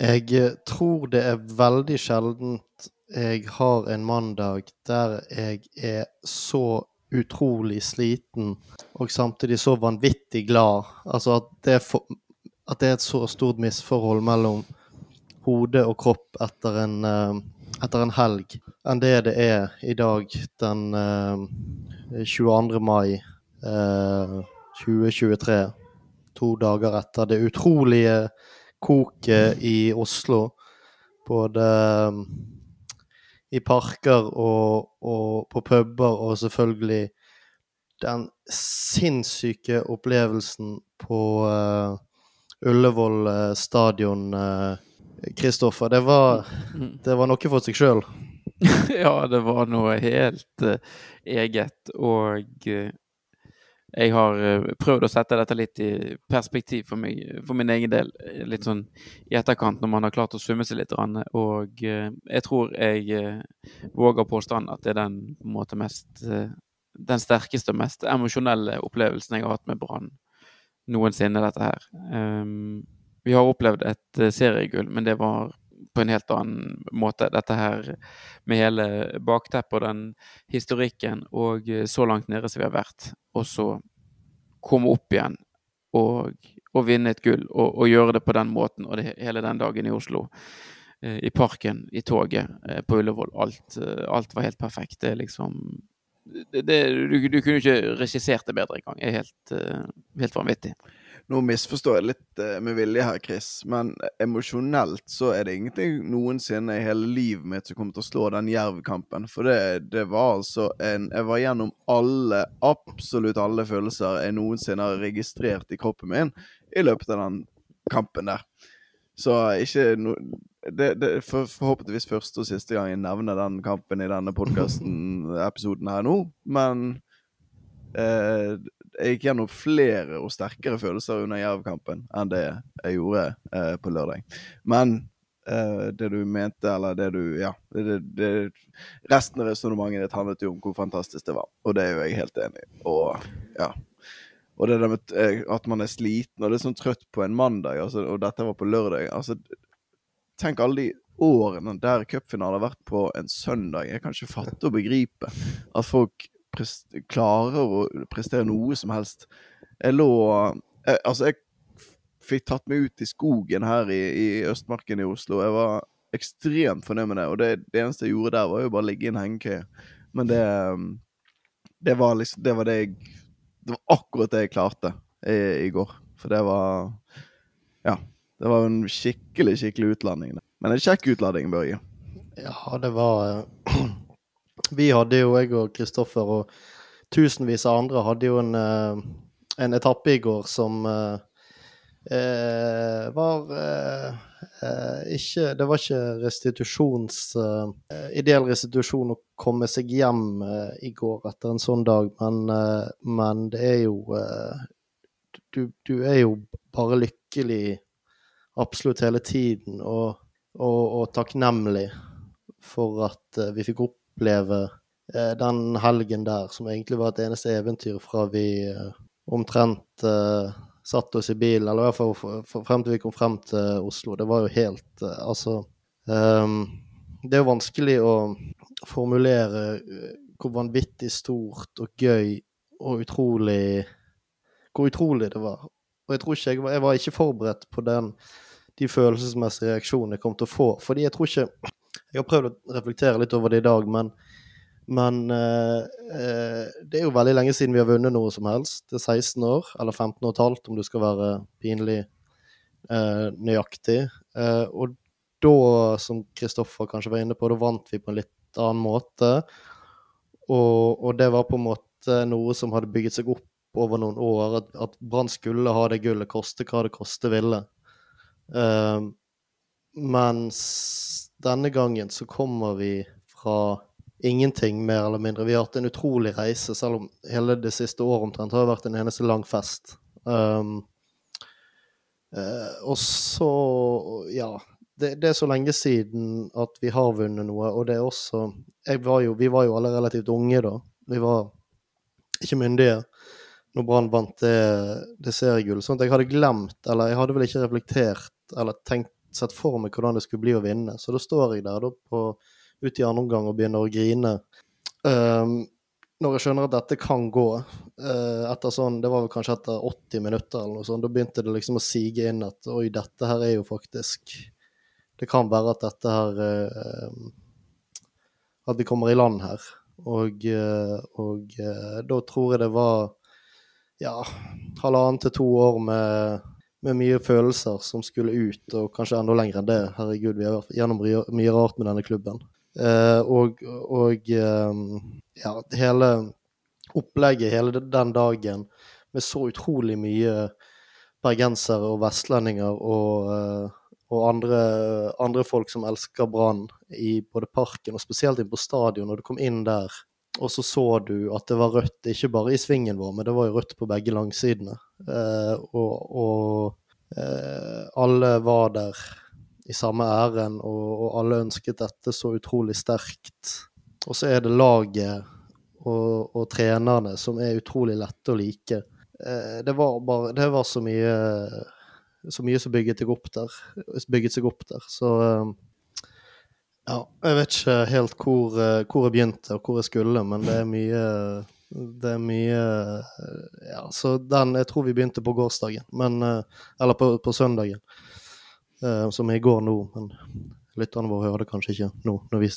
Jeg tror det er veldig sjeldent jeg har en mandag der jeg er så utrolig sliten og samtidig så vanvittig glad. Altså at det er, for, at det er et så stort misforhold mellom hode og kropp etter en, uh, etter en helg enn det det er i dag den uh, 22. mai uh, 2023. To dager etter det utrolige koket i Oslo. Både um, i parker og, og, på puber, og selvfølgelig den sinnssyke opplevelsen på uh, Ullevål uh, stadion, Kristoffer. Uh, det, det var noe for seg sjøl. ja, det var noe helt eget. Og jeg har eh, prøvd å sette dette litt i perspektiv for, meg, for min egen del, eh, litt sånn i etterkant, når man har klart å summe seg litt. Og eh, jeg tror jeg våger påstanden at det er den måte mest Den sterkeste og mest emosjonelle opplevelsen jeg har hatt med Brann noensinne, dette her. Um, vi har opplevd et seriegull, men det var på en helt annen måte. Dette her med hele bakteppet og den historikken, og så langt nede som vi har vært. Og så komme opp igjen og, og vinne et gull, og, og, gjøre det på den måten. Og det, hele den dagen i Oslo. Eh, I parken, i toget, eh, på Ullevål. Alt, eh, alt, var helt perfekt. Det er liksom det, det, du, du, kunne ikke regissert det bedre engang. Det er helt, helt vanvittig. Nå misforstår jeg litt uh, med vilje her, Chris, men emosjonelt så er det ingenting noensinne i hele livet mitt som kommer til å slå den jervkampen. For det, det, var altså en Jeg var gjennom alle, absolutt alle følelser jeg noensinne har registrert i kroppen min i løpet av den kampen der. Så ikke no, det, det, for, Forhåpentligvis første og siste gang jeg nevner den kampen i denne podkasten-episoden her nå, men eh, jeg gikk gjennom flere og sterkere følelser under Jerv-kampen enn det jeg gjorde eh, på lørdag. Men eh, det du mente, eller det du Ja. Det, det, resten av resonnementet ditt handlet jo om hvor fantastisk det var, og det er jo jeg helt enig i. Og ja. Og det der med eh, at man er sliten og det er sånn trøtt på en mandag, altså, og dette var på lørdag altså, Tenk alle de årene der cupfinalen har vært på en søndag. Jeg kan ikke fatte og begripe at folk klarer å prestere noe som helst. Jeg lå jeg, Altså, jeg fikk tatt meg ut i skogen her i, i Østmarken i Oslo. Jeg var ekstremt fornøyd med det, og det, det, eneste jeg gjorde der, var jo bare å ligge i en hengekøye. Men det Det var liksom Det var det jeg Det var akkurat det jeg klarte i, i går. For det var Ja. Det var en skikkelig, skikkelig utlanding. Men en kjekk utlanding, Børge. Ja, det var vi hadde jo, jeg og Kristoffer og tusenvis av andre, hadde jo en, eh, en etappe i går som eh, eh var eh, ikke Det var ikke restitusjons eh, Ideell restitusjon å komme seg hjem eh, i går etter en sånn dag, men, men det er jo du, du, er jo bare lykkelig absolutt hele tiden, og, og, og takknemlig for at vi fikk opp oppleve eh, den helgen der, som egentlig var et eneste eventyr fra vi eh, omtrent eh, satt oss i bilen, eller i hvert fall frem til vi kom frem til Oslo. Det var jo helt Altså um, Det er jo vanskelig å formulere hvor vanvittig stort og gøy og utrolig Hvor utrolig det var. Og jeg tror ikke jeg var, jeg var ikke forberedt på den, de følelsesmessige reaksjonene jeg kom til å få. Fordi jeg tror ikke jeg har prøvd å reflektere litt over det i dag, men, men uh, uh, det er jo veldig lenge siden vi har vunnet noe som helst. Det er 16 år, eller 15 og et halvt, om du skal være pinlig uh, nøyaktig. og da, som Kristoffer kanskje var inne på, da vant vi på en litt annen måte. Og, og det var på en måte noe som hadde bygget seg opp over noen år. At, at Brann skulle ha det gullet, koste hva det koste ville. Uh, mens denne gangen så kommer vi fra ingenting, mer eller mindre. Vi har hatt en utrolig reise, selv om hele det siste året omtrent har vært en eneste lang fest. Um, uh, og så, ja det, det, er så lenge siden at vi har vunnet noe, og det er også var jo, Vi var jo alle relativt unge da. Vi var ikke myndige når Brann vant det, det seriegullet. Sånn at jeg hadde glemt, eller jeg hadde vel ikke reflektert eller tenkt sett for meg hvordan det skulle bli å vinne. Så da står jeg der da på, ute i andre omgang og begynner å grine. Um, når jeg skjønner at dette kan gå, uh, etter sånn, det var vel kanskje etter 80 minutter eller noe sånt, da begynte det liksom å sige inn at oi, dette her er jo faktisk Det kan være at dette her uh, At vi kommer i land her. Og, uh, og da tror jeg det var ja, halvannen til to år med, med, mye følelser som skulle ut, og kanskje enda lenger enn det. Herregud, vi har vært gjennom mye rart med denne klubben. Eh, og, og eh, ja, hele opplegget hele den dagen med så utrolig mye bergensere og vestlendinger og, eh, og andre, andre, folk som elsker Brann i både parken og spesielt inn på stadion. Når du kom inn der, og så så du at det var rødt, ikke bare i svingen vår, men det var jo rødt på begge langsidene. Eh, og, og eh, alle var der i samme æren, og, og, alle ønsket dette så utrolig sterkt. Og så er det laget og, og trenerne som er utrolig lette å like. Eh, det var bare Det var så mye så mye som bygget seg opp der. Bygget seg opp der. Så eh, ja, jeg vet ikke helt hvor, eh, hvor, jeg begynte og hvor jeg skulle, men det er mye det er mye Ja, så den Jeg tror vi begynte på gårsdagen, men Eller på, på søndagen uh, som er i går nå. Men lytterne våre hører det kanskje ikke nå når vi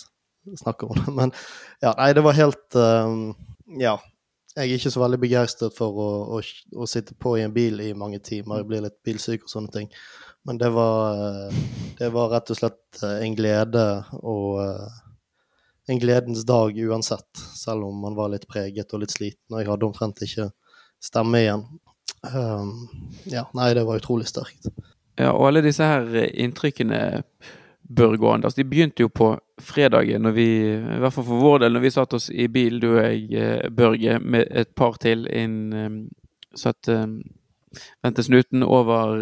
snakker om det. Men ja, nei, det var helt Ja. Jeg er ikke så veldig begeistret for å, å, å, sitte på i en bil i mange timer. Jeg blir litt bilsyk og sånne ting. Men det var, det var rett og slett en glede og en gledens dag uansett, selv om man var litt preget og litt sliten. Og jeg hadde omtrent ikke stemme igjen. Um, ja, nei, det var utrolig sterkt. Ja, og alle disse her eh, inntrykkene, Børge og Anders, de begynte jo på fredagen, når vi, i hvert fall for vår del, når vi satt oss i bil, du og jeg, eh, Børge, med et par til inn Satt vendte snuten over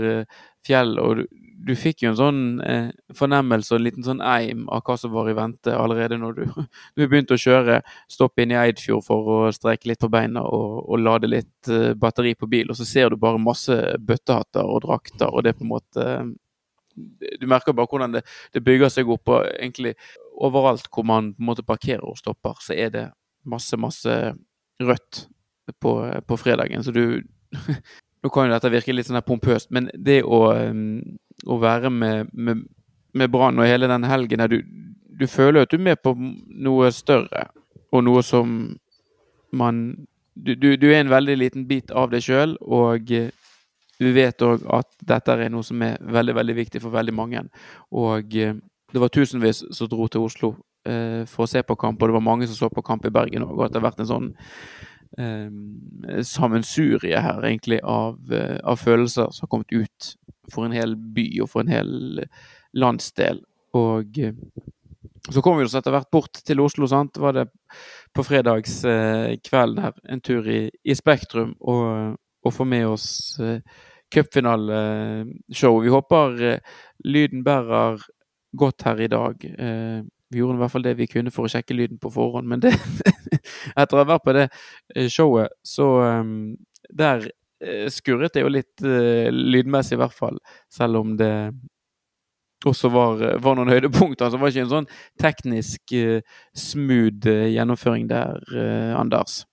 fjell, og du fikk jo en sånn eh, fornemmelse og en liten sånn eim av hva som var i vente allerede når du, du begynte å kjøre. Stoppe inn i Eidfjord for å streike litt på beina og, og lade litt eh, batteri på bil, og så ser du bare masse bøttehatter og drakter, og det er på en måte Du merker bare hvordan det, det bygger seg opp, og egentlig overalt hvor man på en måte parkerer og stopper, så er det masse, masse rødt på, på fredagen. Så du Nå kan jo dette virke litt sånn her pompøst, men det å um, å være med, med, med Brann og hele den helgen her, du, du føler at du er med på noe større, og noe som man Du, du, du er en veldig liten bit av deg sjøl, og du vet òg at dette er noe som er veldig, veldig viktig for veldig mange. Og det var tusenvis som dro til Oslo eh, for å se på kamp, og det var mange som så på kamp i Bergen òg, og at det har vært en sånn eh, sammensurie her, egentlig, av, eh, av, følelser som har kommet ut for en hel by og for en hel landsdel. Og eh, så kom vi oss etter hvert bort til Oslo, sant. Var det på fredagskvelden eh, her en tur i, i Spektrum og, og få med oss cupfinaleshow. Vi håper lyden bærer godt her i dag. Vi gjorde i hvert fall det vi kunne for å sjekke lyden på forhånd, men det Etter å ha vært på det eh, showet, så um, Der Eh, skurret det jo litt uh, lydmessig, i hvert fall. Selv om det også var, var noen høydepunkter. Altså, det var ikke en sånn teknisk uh, smooth uh, gjennomføring der, Anders.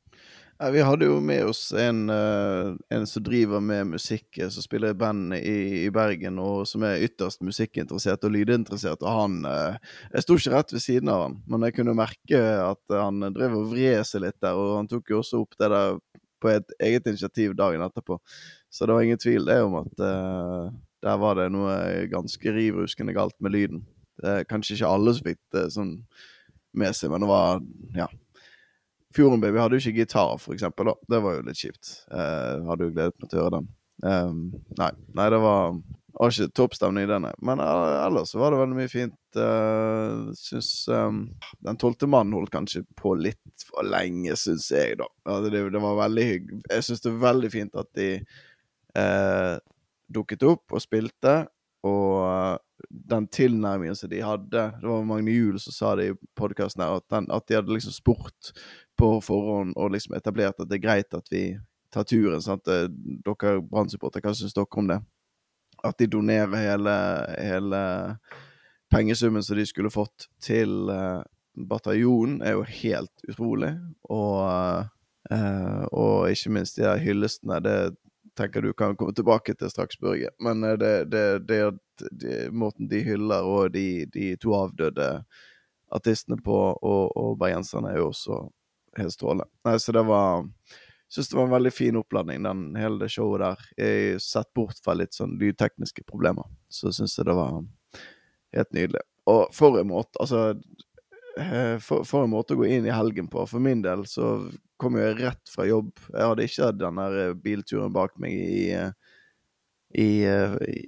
Ja, vi hadde jo med oss en, en som driver med musikk, som spiller i band i, i, Bergen, og som er ytterst musikkinteressert og lydinteressert. Og han Jeg sto ikke rett ved siden av han, men jeg kunne merke at han drev og vred seg litt der. Og han tok jo også opp det der på et eget initiativ dagen etterpå. Så det var ingen tvil det om at uh, der var det noe ganske rivruskende galt med lyden. Det er kanskje ikke alle som fikk det sånn med seg, men det var ja. Fjorden Baby hadde jo ikke gitar, for eksempel. Da. Det var jo litt kjipt. Uh, hadde jo gledet meg til å høre den. Um, nei, nei, det var var ikke toppstemning i denne. Men uh, ellers var det veldig mye fint. Uh, syns um, Den tolvte mannen holdt kanskje på litt for lenge, syns jeg, da. Altså, det, det, var veldig hyggelig. Jeg syns det var veldig fint at de uh, dukket opp og spilte. Og den tilnærmingen som de hadde Det var Magne Juel som sa det i podkasten at, den, at, de hadde liksom spurt på forhånd og liksom etablert at det er greit at vi tar turen. sant? Dere Brann-supportere, hva syns dere om det? at de donerer hele, hele pengesummen som de skulle fått til uh, bataljonen, er jo helt utrolig. Og, uh, og ikke minst de der hyllestene. Det tenker du kan komme tilbake til straks, Børge. Men uh, det, det, det, det, måten de hyller og de, de to avdøde artistene på, og, og bergenserne, er jo også helt strålende. Så det var syns det var en veldig fin oppladning, den hele det showet der. Jeg Sett bort fra litt sånn lydtekniske problemer, så syns jeg det var helt nydelig. Og for en måte, altså eh, for, for, en måte å gå inn i helgen på. For min del så kom jeg rett fra jobb. Jeg hadde ikke den der eh, bilturen bak meg i, i, i,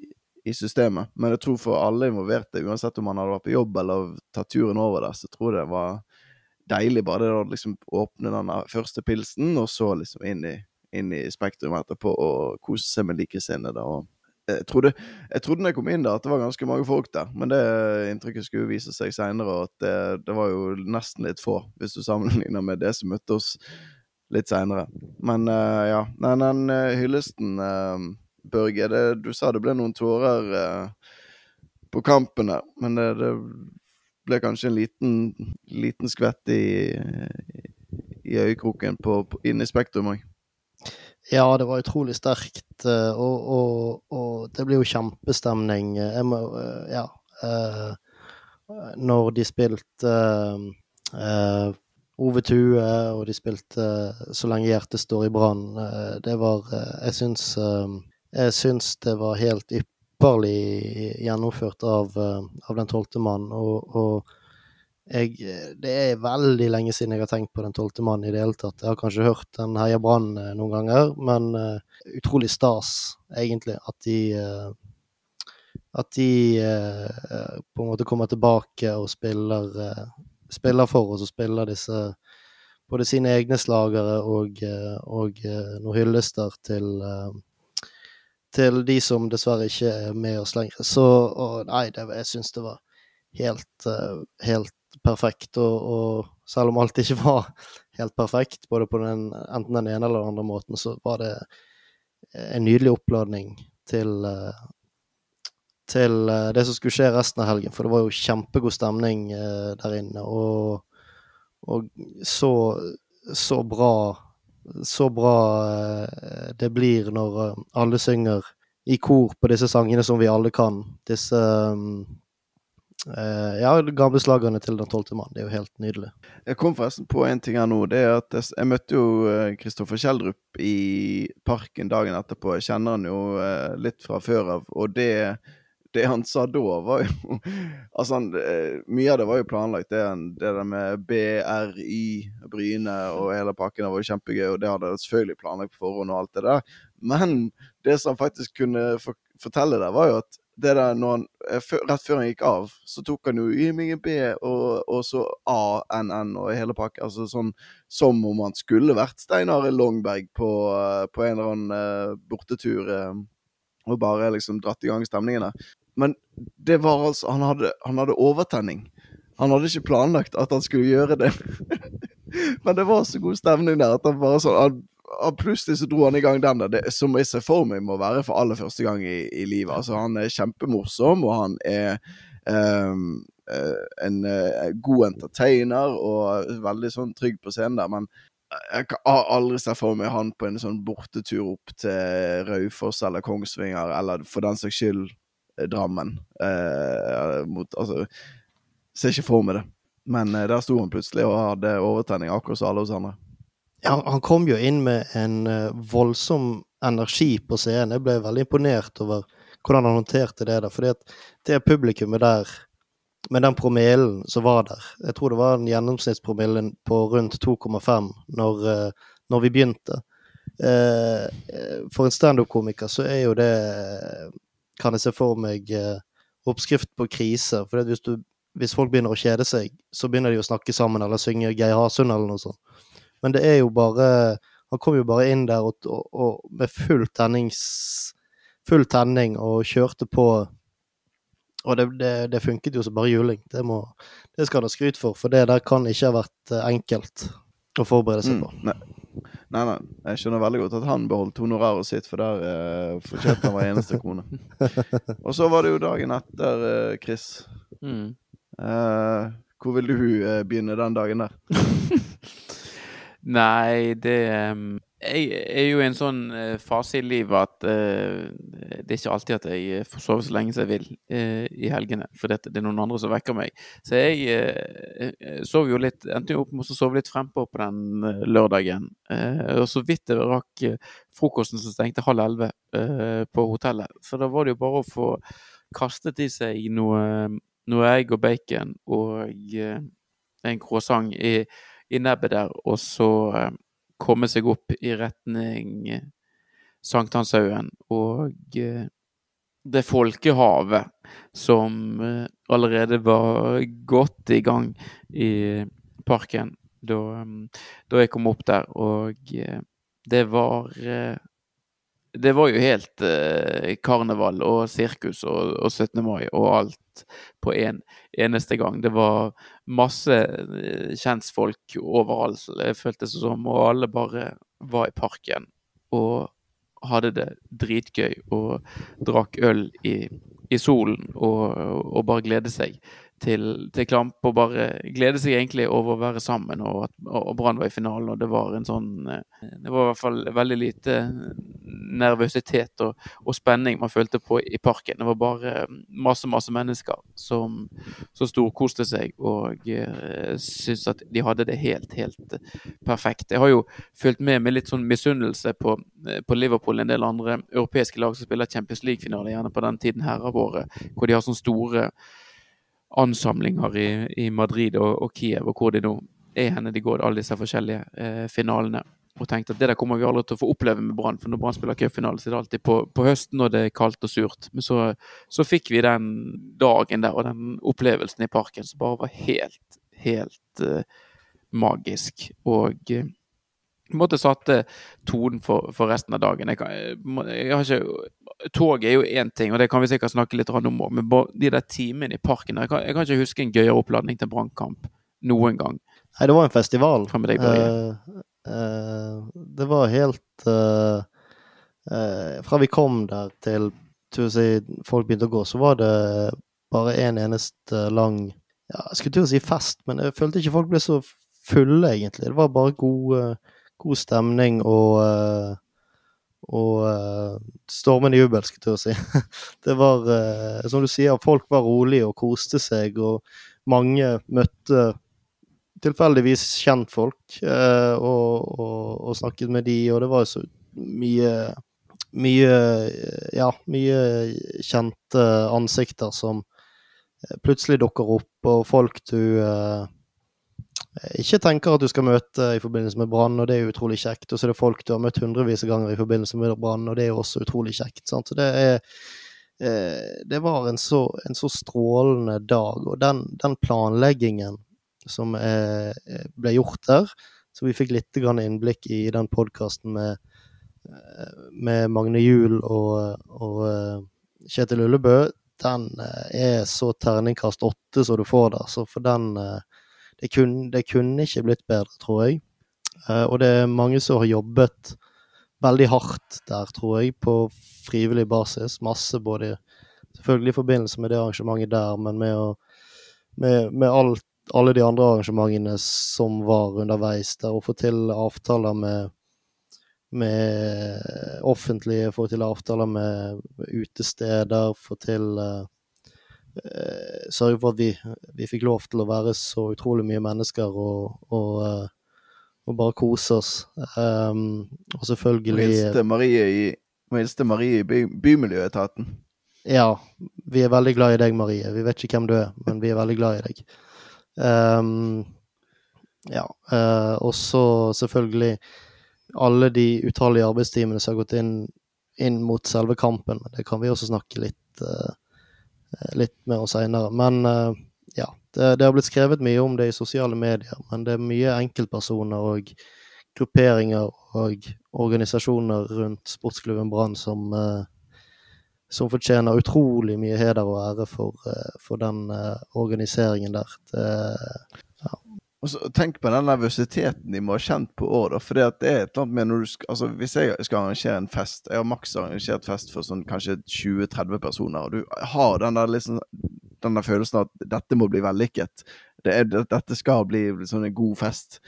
i systemet. Men jeg tror for alle involverte, uansett om man hadde vært på jobb eller tatt turen over der, så tror jeg det var deilig bare det å liksom åpne den første pilsen, og så liksom inn i, inn i Spektrum etterpå og kose seg med likesinnede. og jeg trodde, jeg trodde når jeg kom inn der at det var ganske mange folk der, men det inntrykket skulle vise seg seinere, at det, det, var jo nesten litt få, hvis du sammenligner med det som møtte oss litt seinere. Men uh, ja. Nei, den uh, hyllesten, uh, Børge, det, du sa det ble noen tårer på kampen der, men det, det ble kanskje en liten, liten skvett i, i øyekroken på, på, inne i Spektrum òg. Ja, det var utrolig sterkt, eh, og, og, og det blir jo kjempestemning. Jeg må, eh, ja eh, Når de spilte Ove Tue, og de spilte Så lenge hjertet står i brann, det var Jeg syns jeg syns det var helt ypperlig ypperlig gjennomført av, eh, av Den tolvte mann. Og, og jeg, det er veldig lenge siden jeg har tenkt på Den tolvte mann i det hele tatt. Jeg har kanskje hørt den Heia Brann eh, noen ganger, men uh, utrolig stas, egentlig, at de uh, At de uh, på en måte kommer tilbake og spiller, spiller for oss og spiller disse både sine egne slagere og, og noen hyllester til til de som dessverre ikke er med oss lenger. Så og, nei, det, jeg syns det var helt, uh, helt perfekt. Og, og, selv om alt ikke var helt perfekt, både på den, enten den ene eller den andre måten, så var det en nydelig oppladning til uh, til det som skulle skje resten av helgen. For det var jo kjempegod stemning der inne. Og, og så, så bra så bra eh, det blir når eh, alle synger i kor på disse sangene som vi alle kan. Disse eh, ja, gamle slagerne til Den tolvte mann. Det er jo helt nydelig. Jeg kom forresten på en ting her nå. det er at Jeg møtte jo Kristoffer Kjeldrup i parken dagen etterpå. Jeg kjenner han jo litt fra før av. Og det det han sa da, var jo Altså, han, eh, mye av det var jo planlagt. Det, det der med BRY, Bryne og hele pakken var jo kjempegøy, og det hadde jeg selvfølgelig planlagt på forhånd og alt det der. Men det som han faktisk kunne for, fortelle der, var jo at det der han, eh, Rett før han gikk av, så tok han jo Y-mingen B og, og så ANN og hele pakken. Altså sånn som om han skulle vært Steinar Longberg på, eh, på en eller annen bortetur og bare liksom dratt i gang stemningene. Men det var altså Han hadde, han hadde overtenning. Han hadde ikke planlagt at han skulle gjøre det. Men det var så god stemning der at han bare sånn han, han Plutselig så dro han i gang den der, det, som jeg ser for meg må være for aller første gang i, i livet. Altså, han er kjempemorsom, og han er um, en uh, god entertainer og veldig sånn trygg på scenen der. Men jeg har aldri sett for meg han på en sånn bortetur opp til Raufoss eller Kongsvinger, eller for den saks skyld Drammen. Eh, mot, altså, ser ikke for meg det. Men eh, der sto han plutselig og hadde overtenning, akkurat som alle oss andre. Ja, han kom jo inn med en uh, voldsom energi på scenen. Jeg ble veldig imponert over hvordan han håndterte det der. fordi at det publikummet der, med den promillen som var der Jeg tror det var en gjennomsnittspromille på rundt 2,5 når, uh, når, vi begynte. For en standup-komiker så er jo det kan jeg se for meg eh, oppskrift på krise. For hvis, du, hvis, folk begynner å kjede seg, så begynner de å snakke sammen eller synge Geir Hasund eller noe sånt. Men det er jo bare Han kom jo bare inn der og, og, og med full tennings Full tenning og kjørte på. Og det, det, det funket jo som bare juling. Det, må, det skal han ha skryt for, for det der kan ikke ha vært eh, enkelt å forberede seg mm, på. Mm, Nei, nei. Jeg skjønner veldig godt at han beholdt honoraret sitt, for der eh, fortjente han hver eneste krone. Og så var det jo dagen etter, eh, Chris. Mm. Eh, hvor vil du eh, begynne den dagen der? Nei, det um, Jeg er jo i en sånn uh, fase i livet at uh, det er ikke alltid at jeg får sove så lenge som jeg vil uh, i helgene. For det, det, er noen andre som vekker meg. Så jeg sov jo litt Endte jo opp med å sove litt frempå på den lørdagen. og så vidt jeg rakk frokosten som stengte halv elleve på hotellet. Så da var det jo bare å få kastet i seg noe, noe egg og bacon og en croissant i i nebbet der, og så eh, komme seg opp i retning Sankthanshaugen og eh, det folkehavet som eh, allerede var godt i gang i parken da, da jeg kom opp der, og eh, det var det var jo helt eh, karneval og sirkus og, og, 17. mai og alt på en eneste gang. Det var masse eh, kjentfolk overalt, det føltes som, og alle bare var i parken og hadde det dritgøy og drakk øl i, i solen og, og bare glede seg til, til, Klamp og bare glede seg egentlig over å være sammen, og og Brann var i finalen. og Det var en sånn eh, Det var i hvert fall veldig lite nervøsitet og, og spenning man følte på i parken. Det var bare masse, masse mennesker som, som storkoste seg og uh, syntes at de hadde det helt, helt perfekt. Jeg har jo fulgt med med litt sånn misunnelse på, eh, på Liverpool en del andre europeiske lag som spiller Champions League-finale, gjerne på den tiden her av året, hvor de har sånne store ansamlinger i, i Madrid og, og, Kiev, og hvor de nå er henne de går alle disse forskjellige eh, finalene. Og tenkte at det der kommer vi aldri til å få oppleve med Brann, for når Brann spiller cupfinale, så er det alltid på, på, høsten når det er kaldt og surt. Men så, så, fikk vi den dagen der og den opplevelsen i parken som bare var helt, helt eh, magisk. Og uh, måte satte tonen for, for, resten av dagen. Jeg, kan, jeg har ikke Tog er jo én ting, og det kan vi sikkert snakke litt om òg, men de der timene i parken jeg kan, jeg kan, ikke huske en gøyere oppladning til Brannkamp noen gang. Nei, det var en festival. Deg, uh, uh, det var helt uh, Fra vi kom der til, si, folk begynte å gå, så var det bare en eneste lang ja, Jeg skulle til å si fest, men jeg følte ikke folk ble så fulle, egentlig. Det var bare god, god stemning og og uh, stormende jubel, skal jeg si. Det var, uh, som du sier, folk var rolige og koste seg, og mange møtte tilfeldigvis kjentfolk og, og, og, snakket med de, og det var så mye mye ja, mye kjente ansikter som plutselig dukker opp, og folk du uh, ikke tenker at du skal møte i forbindelse med Brann, og det er utrolig kjekt. Og så er det folk du har møtt hundrevis av ganger i forbindelse med Brann, og det er også utrolig kjekt. Sant? Så det er eh, Det var en så, en så, strålende dag, og den, den planleggingen som eh, ble gjort der, så vi fikk litt innblikk i den podkasten med, eh, med Magne Juel og, og eh, Kjetil Ullebø, den eh, er så terningkast åtte som du får der. Så for den det kunne, det kunne ikke blitt bedre, tror jeg. Uh, og det er mange som har jobbet veldig hardt der, tror jeg, på frivillig basis. Masse både selvfølgelig i forbindelse med det arrangementet der, men med, å, med, med alt, alle de andre arrangementene som var underveis der, å få til avtaler med, med offentlige, få til avtaler med utesteder, få til uh, eh, sørge for at vi, vi, fikk lov til å være så utrolig mye mennesker og, og, uh, og bare kose oss. Um, og selvfølgelig Må hilse Marie i, hilse Marie i by, Bymiljøetaten. Ja, vi er veldig glad i deg, Marie. Vi vet ikke hvem du er, men vi er veldig glad i deg. Um, ja. Uh, og så selvfølgelig alle de utallige arbeidstimene som har gått inn, inn mot selve kampen. Men det kan vi også snakke litt uh, Eh, litt mer seinere. Men eh, ja, det, det, har blitt skrevet mye om det i sosiale medier, men det er mye enkeltpersoner og grupperinger og organisasjoner rundt sportsklubben Brann som, eh, som fortjener utrolig mye heder og ære for, for den organiseringen der. Det. Og så Tenk på den nervøsiteten de må ha kjent på år, da. For det er et eller annet med når du skal, altså Hvis jeg skal arrangere en fest Jeg har maks arrangert fest for sånn kanskje 20-30 personer, og du har den der liksom den der følelsen at dette må bli vellykket. Det er, dette skal bli liksom en god fest.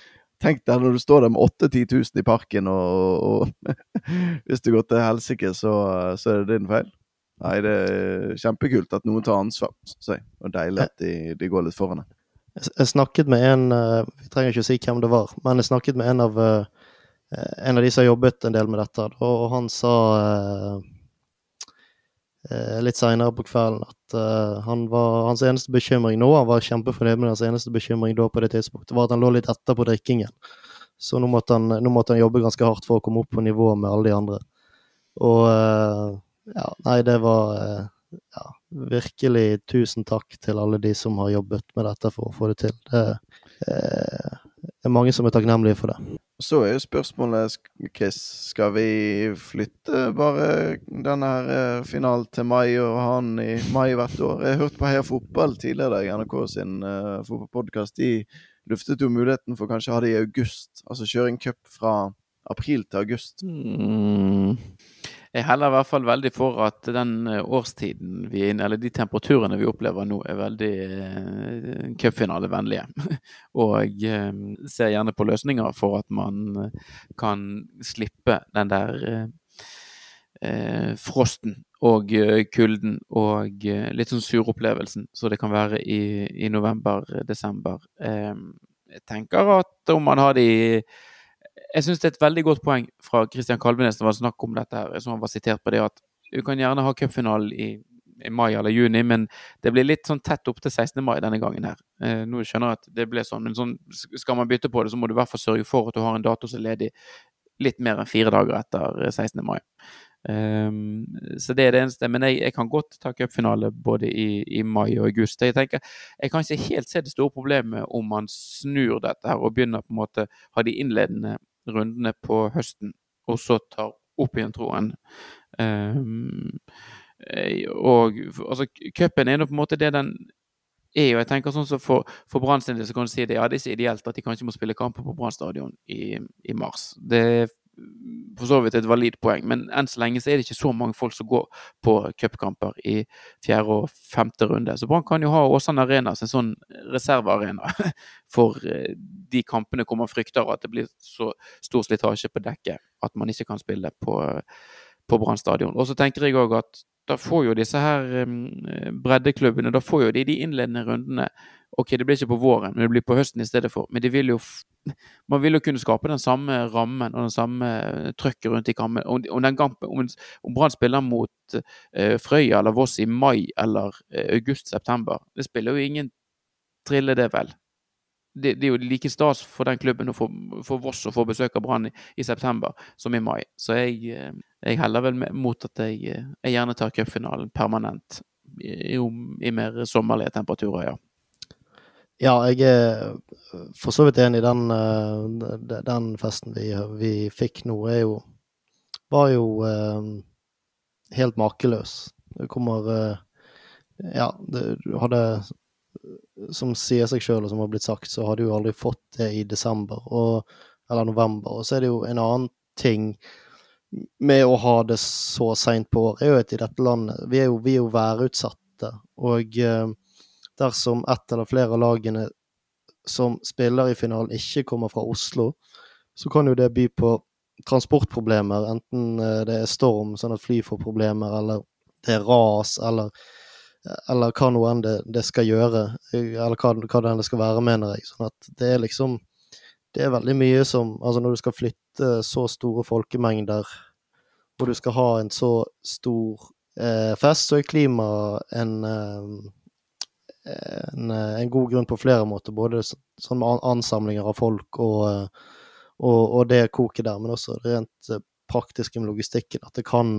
Tenk deg når du står der med 8000-10 000 i parken, og, og hvis det går til helsike, så, så er det din feil. Nei, det er kjempekult at noen tar ansvar, og deilig at de, de går litt foran. Det. Jeg snakket med en eh, Vi trenger ikke å si hvem det var, men jeg snakket med en av, eh, en av de som har jobbet en del med dette, og han sa eh, litt seinere på kvelden at han var, hans eneste bekymring nå Han var kjempefornøyd med hans eneste bekymring da på det tidspunktet, var at han lå litt etter på drikkingen. Så nå måtte, han, nå måtte han jobbe ganske hardt for å komme opp på nivå med alle de andre. Og ja, nei, det var ja, virkelig tusen takk til alle de som har jobbet med dette for å få det til. Det eh, er mange som er takknemlige for det. Så er jo spørsmålet, Chris, skal vi flytte bare denne her eh, finalen til mai og ha den i mai hvert år? Jeg hørte på Heia Fotball tidligere i NRK sin uh, fotballpodkast. De luftet jo muligheten for kanskje å ha det i august, altså kjøre en cup fra april til august. Mm. Jeg heller i hvert fall veldig for at den eh, årstiden vi er inne eller de temperaturene vi opplever nå, er veldig eh, cupfinalevennlige. og eh, ser gjerne på løsninger for at man eh, kan slippe den der frosten og kulden og litt sånn suropplevelsen så det kan være i, i november-desember. jeg tenker at om man har det i jeg syns det er et veldig godt poeng fra Kristian Kalvenes det var snakk om dette, her, som han var sitert på det, at du kan gjerne ha cupfinalen i, i, mai eller juni, men det blir litt sånn tett opp til 16. mai denne gangen her. Eh, nå skjønner jeg at det ble sånn, men sånn, skal man bytte på det, så må du i hvert fall sørge for at du har en dato som er ledig litt mer enn fire dager etter 16. mai. Um, så det er det eneste. Men jeg, jeg kan godt ta cupfinale både i, i, mai og august. Jeg tenker, jeg kan ikke helt se det store problemet om man snur dette her og begynner på en måte ha de innledende rundene på høsten, og så tar opp igjen troen. Um, og altså, cupen er nå på en måte det den er. Og jeg tenker sånn så For, for Brann sin del så kan du si det, ja, det er ikke ideelt at de kanskje må spille kamper på Brann stadion i, i, mars. Det er for så vidt et valid poeng, men enn så lenge så er det ikke så mange folk som går på cupkamper i fjerde og femte runde. Så Brann kan jo ha Åsane Arena som en sånn reservearena for eh, de kampene hvor man frykter at det blir så stor slitasje på dekket at man ikke kan spille på, på Brann stadion. Og så tenker jeg òg at da får jo disse her um, breddeklubbene da får jo de de innledende rundene Ok, det blir ikke på våren, men det blir på høsten i stedet for. Men de vil jo man vil jo kunne skape den samme rammen og den samme trøkket rundt i kampen. Om, om, om, om Brann spiller mot uh, Frøya eller Voss i mai eller uh, august-september, det spiller jo ingen trille, det vel. Det, det, er jo like stas for den klubben å få, for Voss å få besøk av Brann i, i, september som i mai. Så jeg, eh, jeg heller vel mot at jeg, jeg gjerne tar cupfinalen permanent i, i mer sommerlige temperaturer, ja. Ja, jeg er for så vidt enig den, eh, den festen vi, vi, fikk nå, er jo Var jo eh, helt makeløs. Det kommer eh, Ja, det, du hadde Som sier seg sjøl, og som har blitt sagt, så hadde du aldri fått det i desember og, eller november. Og så er det jo en annen ting med å ha det så seint på året, er jo at Vi er jo, vi er jo værutsatte. Og eh, dersom ett eller flere av lagene som spiller i finalen, ikke kommer fra Oslo, så kan jo det by på transportproblemer, enten eh, det er storm, sånn at fly får problemer, eller det er ras, eller, eller hva nå enn det, det, skal gjøre, eller hva, hva det enn det skal være, mener jeg. Sånn at det er liksom Det er veldig mye som Altså, når du skal flytte så store folkemengder, og du skal ha en så stor eh, fest, så er klima en eh, en, eh, en, god grunn på flere måter. Både sånn med ansamlinger av folk og, eh, og, og det koket der, men også rent eh, praktisk med logistikken. At det kan,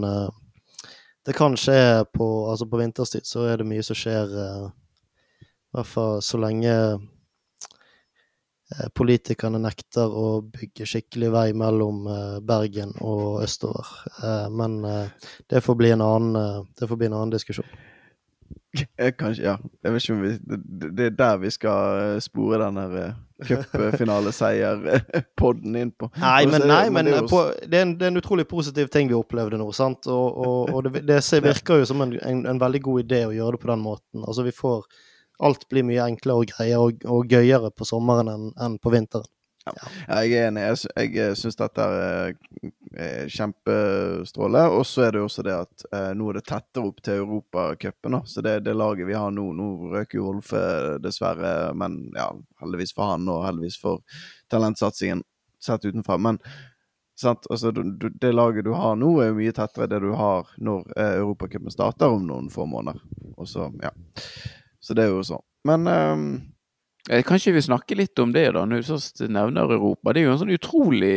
det kan skje på Altså på vinterstid så er det mye som skjer, i hvert fall så lenge politikerne nekter å bygge skikkelig vei mellom Bergen og østover. Men det får bli en annen, det får bli en annen diskusjon. Kanskje, ja. Jeg vet ikke om vi Det, det er der vi skal eh, spore den her eh, cupfinaleseier-podden inn på. Nei, men, nei, men det er på, det, er en, det er en utrolig positiv ting vi opplevde nå. sant? Og, og, og det, det virker jo som en, en, en veldig god idé å gjøre det på den måten. Altså vi får Alt blir mye enklere og greier og, og gøyere på sommeren enn enn på vinteren. Ja, jeg er enig. Jeg, jeg syns dette er, er kjempestråle. Og så er det jo også det at eh, nå er det tettere opp til Europacupen. Så det, det laget vi har nå Nå røker jo Olfe, dessverre, men ja, heldigvis for han og heldigvis for talentsatsingen sett utenfra. Men sant, altså, du, du, det laget du har nå, er jo mye tettere det du har når eh, Europacupen starter om noen få måneder. Og så, ja. Så det er jo sånn. Men Eh, Kanskje vi snakker litt om det, da, når du først nevner Europa. Det er jo en sånn utrolig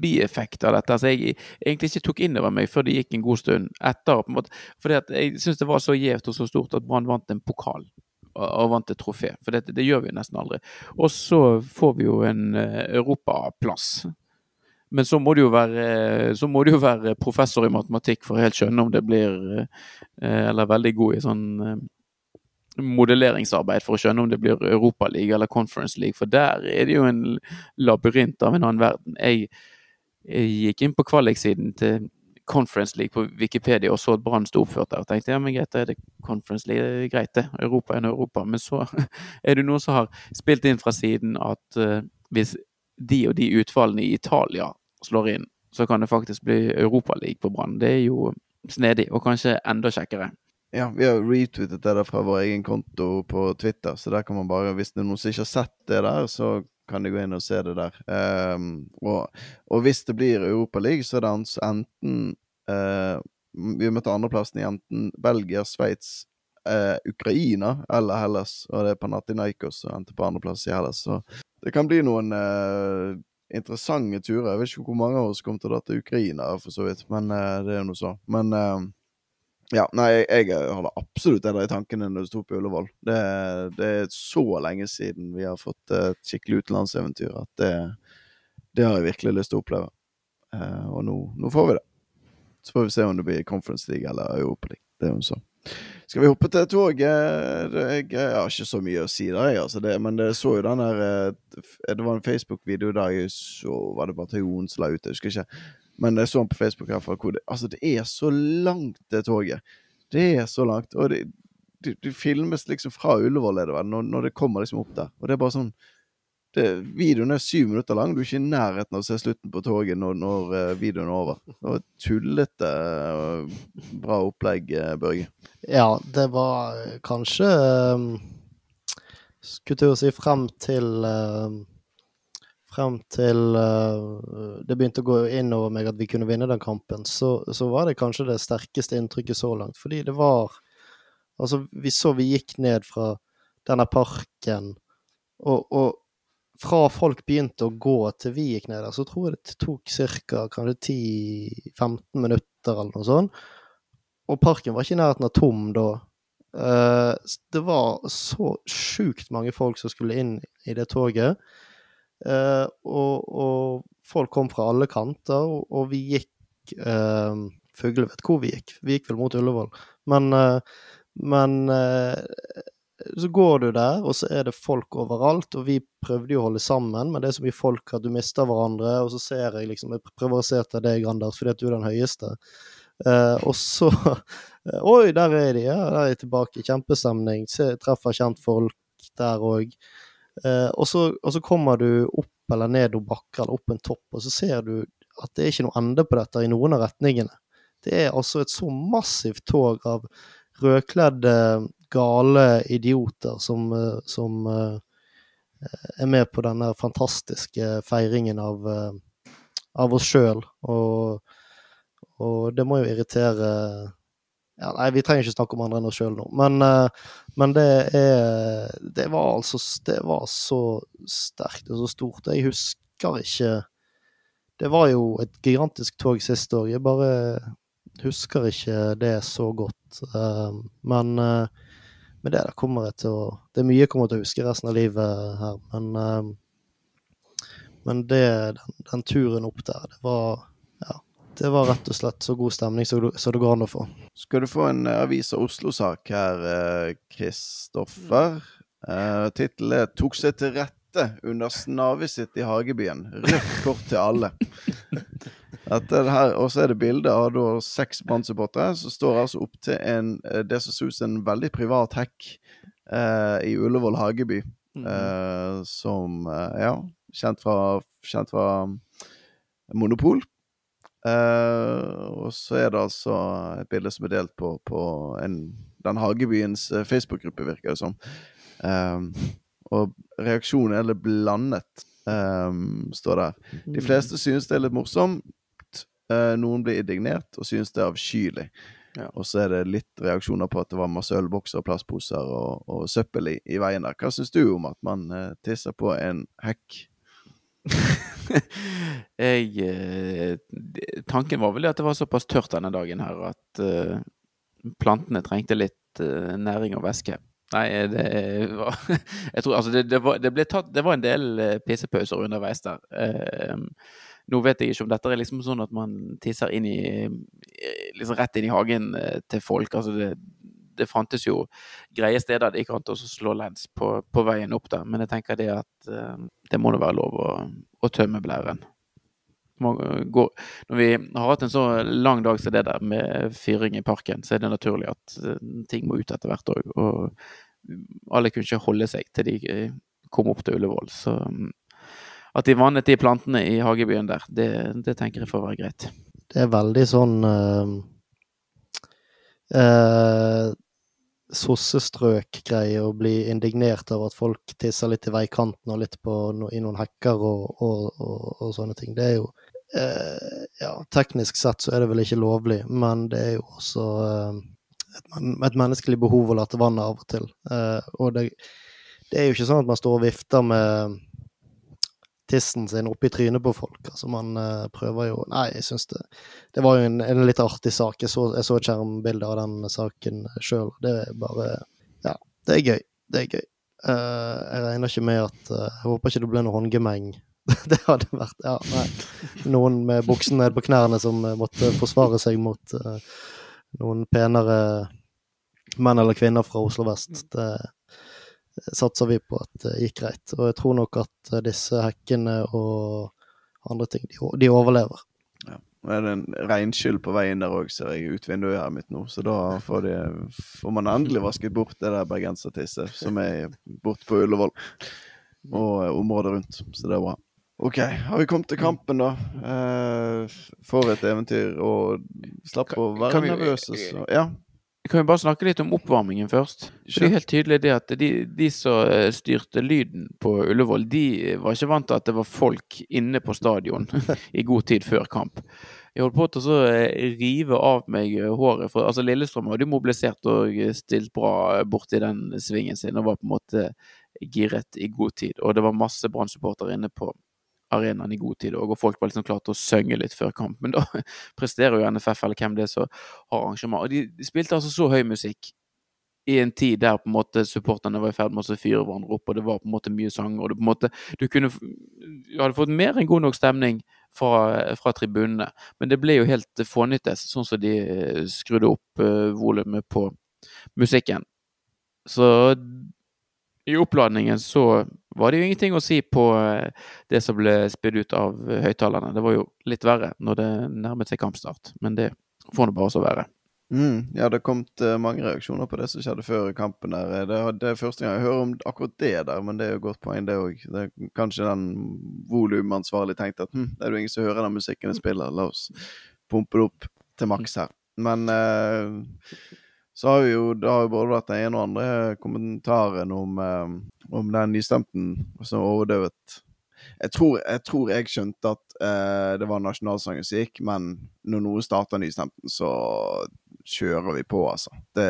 bieffekt av dette. som jeg egentlig ikke tok inn over meg før det gikk en god stund etter. på en måte. Fordi at jeg syns det var så gjevt og så stort at Brann vant en pokal. Og vant et trofé. For det, det gjør vi nesten aldri. Og så får vi jo en eh, europaplass. Men så må, jo være, så må du jo være professor i matematikk for å helt skjønne om det blir eh, Eller veldig god i sånn eh, modelleringsarbeid for å skjønne om det blir Europaliga eller Conference League, for der er det jo en labyrint av en annen verden. Jeg, jeg gikk inn på kvaliksiden til Conference League på Wikipedia og så at Brann sto oppført der. og tenkte ja, men greit, da er det Conference League, det er greit det. Europa er nå Europa. Men så er det noen som har spilt inn fra siden at uh, hvis de og de utfallene i Italia slår inn, så kan det faktisk bli Europaliga på Brann. Det er jo snedig, og kanskje enda kjekkere. Ja, vi har retweetet det der fra vår egen konto på Twitter, så der kan man bare, hvis det er noen som ikke har sett det der, så kan de gå inn og se det der. Um, og, og hvis det blir Europaliga, så er det enten uh, Vi møter andreplassen i enten Belgia, Sveits, uh, Ukraina eller Hellas, og det er Panathinaikos som endte på andreplass i Hellas. Så det kan bli noen uh, interessante turer. Jeg vet ikke hvor mange av oss kommer til å dra til Ukraina, for så vidt, men det er jo noe så. Men eh, ja, nei, jeg, jeg hadde absolutt det der i tankene når det sto på Ullevål. Det, det er så lenge siden vi har fått et skikkelig utenlandseventyr at det, det har jeg virkelig lyst til å oppleve. Eh, og nå, nå får vi det. Så får vi se om det blir Conference League eller Europa League. Det er jo så. Skal vi hoppe til toget? Jeg, jeg har ikke så mye å si der, jeg, altså. Det, men det så jo den der eh, Det var en Facebook-video der jeg så Var det Bataljonen som la ut? Jeg husker ikke. Men jeg så han på Facebook her, for. Hvor det, altså, det er så langt, det toget. Det er så langt. Og det, det, det filmes liksom fra Ullevål, er det vel, når, når det kommer liksom opp der. Og det er bare sånn det, Videoen er syv minutter lang. Du er ikke i nærheten av å se slutten på toget når, når eh, videoen er over. Det var et tullete eh, bra opplegg, eh, Børge. Ja, det var kanskje Skulle til å si frem til Frem til uh, det begynte å gå inn over meg at vi kunne vinne den kampen, så, så var det kanskje det sterkeste inntrykket så langt. Fordi det var Altså, vi så vi gikk ned fra denne parken, og, og fra folk begynte å gå til vi gikk ned der, så tror jeg det tok ca. kanskje 10-15 minutter eller noe sånt. Og parken var ikke i nærheten av tom da. Eh, det var så sjukt mange folk som skulle inn i det toget. Eh, og, og folk kom fra alle kanter, og, vi gikk eh, Fugle vet hvor vi gikk. Vi gikk vel mot Ullevål. Men, eh, men eh, så går du der, og så er det folk overalt, og vi prøvde jo å holde sammen, men det er så mye folk at du mister hverandre, og så ser jeg liksom Jeg prøver å se etter deg, Anders, fordi at du er den høyeste. Eh, og så Oi, der er de! Ja, der er de tilbake. Kjempestemning. Se, treffer kjentfolk der òg. Eh, og, så, og så kommer du opp eller ned noen bakker eller opp en topp, og så ser du at det er ikke noe ende på dette i noen av retningene. Det er altså et så massivt tog av rødkledde, gale idioter som, eh, som eh, er med på denne fantastiske feiringen av, av oss sjøl. Og, og det må jo irritere ja, Nei, vi trenger ikke snakke om andre enn oss sjøl nå, men, eh, men det er Det var altså Det var så sterkt og så stort. Jeg husker ikke Det var jo et gigantisk tog sist år. Jeg bare husker ikke det så godt. Eh, Men eh, med det der kommer jeg til å Det er mye jeg kommer til å huske resten av livet her, men Men det, den, den turen opp der, det var. Det var rett og slett så god stemning som det- går an å få. Skal du få en eh, Avis av Oslo-sak her, eh, Kristoffer? Uh, Tittelen er 'Tok seg til rette under snavet sitt i Hagebyen. Rødt kort til alle. Og så er det bilde av da seks Brann-supportere som står altså opp til en, eh, det som ser ut som en veldig privat hekk uh, i Ullevål Hageby. Eh, som eh, Ja, kjent fra, kjent fra Monopol. Eh, og så er det altså et bilde som er delt på, på en, den Hagebyens eh, Facebook-gruppe, virker det som. Um, og reaksjonen er litt blandet, um, står der. De fleste synes det er litt morsomt. Uh, noen blir indignert og synes det er avskyelig. Ja. Og så er det litt reaksjoner på at det var masse ølbokser og plastposer og, og søppel i, i veien der. Hva syns du om at man uh, tisser på en hekk? jeg eh, Tanken var vel at det var såpass tørt denne dagen her at eh, plantene trengte litt eh, næring og væske. Nei, det var Jeg tror altså det, det, var, det ble tatt Det var en del pissepauser underveis der. Eh, nå vet jeg ikke om dette er liksom sånn at man tisser inn i Liksom rett inn i hagen til folk. Altså det, det fantes jo greie steder det gikk an å slå lens på, på veien opp der, men jeg tenker det at eh, det må da være lov å, å tømme blæren. Må gå- Når vi har hatt en så lang dag som det der med fyring i parken, så er det naturlig at eh, ting må ut etter hvert òg. Og alle kunne ikke holde seg til de eh, kom opp til Ullevål. Så mm, at de vannet de plantene i hagebyen der, det, det tenker jeg får være greit. Det er veldig sånn uh, Sossestrøk-greie å bli indignert over at folk tisser litt i veikanten og litt på, i noen hekker og, og, og, og sånne ting. Det er jo eh, Ja, teknisk sett så er det vel ikke lovlig, men det er jo også eh, et, et menneskelig behov å late vannet av og til. Eh, og det, det er jo ikke sånn at man står og vifter med tissen sin i trynet på folk. Altså man eh, prøver jo Nei, jeg syns det Det var jo en, en litt artig sak. Jeg så, så et skjermbilde av den saken sjøl. Det er bare Ja, det er gøy. Det er gøy. Eh, jeg regner ikke med at eh, Jeg håper ikke det ble noe håndgemeng. det hadde vært Ja, nei. Noen med buksen ned på knærne som måtte forsvare seg mot noen penere menn eller kvinner fra Oslo vest. Det satser vi på at det gikk greit. Og jeg tror nok at disse hekkene og andre ting, de, de overlever. Er det en regnskyll på veien der òg, ser jeg ut vinduet her mitt nå. Så da får, de, får man endelig vasket bort det der bergensertisset som er borte på Ullevål og eh, området rundt. Så det er bra. OK, har vi kommet til kampen, da? Eh, for et eventyr. Og slapp å være nervøs. kan vi-. Kan vi bare snakke litt om oppvarmingen først? For det er helt tydelig det at de, de som eh, styrte lyden på Ullevål, de var ikke vant til at det var folk inne på stadion i god tid før kamp. Jeg holdt på til å eh, rive av meg eh, håret. For, altså Lillestrøm hadde jo mobilisert og stilt bra borti den svingen sin og var på en måte giret i god tid. Og det var masse Brann-supportere inne på arenaen i god tid òg, og folk var liksom klare til å synge litt før kamp. Men da presterer jo NFF, eller hvem det er som har arrangement. Og de, de spilte altså så høy musikk i en tid der på en måte supporterne var i ferd med å fyre hverandre opp, og det var på en måte mye sang, og det på en måte Du kunne Du hadde fått mer enn god nok stemning fra, fra tribunene, men det ble jo helt fånyttes, sånn som de eh, skrudde opp uh, volumet på musikken. Så i oppladningen så var det jo ingenting å si på eh, det som ble spydd ut av eh, høyttalerne. Det var jo litt verre når det nærmet seg kampstart, men det får nå bare så være. Mm, ja, det har kommet eh, mange reaksjoner på det som skjedde før kampen. der. Det, det er første gang jeg hører om akkurat det der, men det er jo et godt poeng, det òg. Kanskje den volumansvarlig tenkte at hm, det er jo ingen som hører den musikken jeg spiller, la oss pumpe det opp til maks her. Men eh, så har vi jo det har jo både vært den ene og andre kommentaren om, eh, om den nystemten som overdøvet. Jeg tror, jeg tror jeg skjønte at eh, det var nasjonalsangen som gikk, men når noe starter nystemten, så kjører vi på, altså. Det,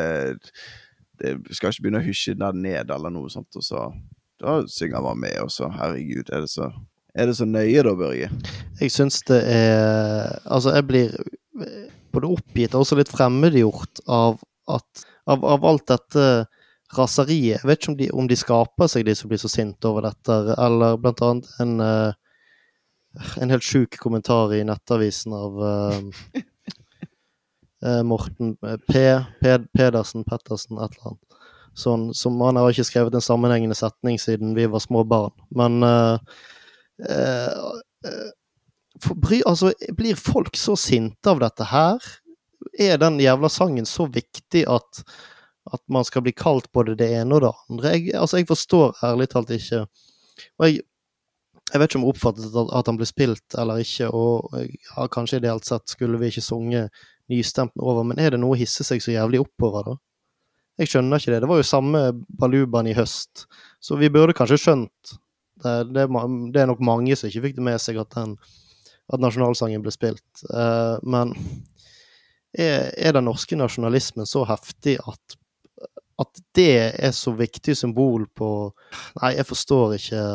det vi skal ikke begynne å hysje den ned eller noe sånt, og så da synger man med, og så herregud, er det så, er det så nøye da, Børge? Jeg syns det er Altså, jeg blir både oppgitt og også litt fremmedgjort av at Av, av alt dette raseriet. Jeg vet ikke om de, om de skaper seg, de som blir så sinte over dette, eller blant annet en eh, en helt sjuk kommentar i Nettavisen av eh, Morten P. P. Pedersen, Pettersen, et eller annet. Sånn, som Han har ikke skrevet en sammenhengende setning siden vi var små barn. Men uh, uh, bry, altså, blir folk så sinte av dette her? Er den jævla sangen så viktig at, at man skal bli kalt både det ene og det andre? Jeg, altså, jeg forstår ærlig talt ikke. Og jeg, jeg vet ikke om jeg oppfattet at han ble spilt eller ikke, og ja, kanskje ideelt sett skulle vi ikke sunge nystemten over, men er det noe å hisse seg så jævlig oppover, da? Jeg skjønner ikke det. Det var jo samme balubaen i høst, så vi burde kanskje skjønt det. Det, det er nok mange som ikke fikk det med seg at, den, at nasjonalsangen ble spilt. Uh, men er, er, den norske nasjonalismen så heftig at, at det er så viktig symbol på Nei, jeg forstår ikke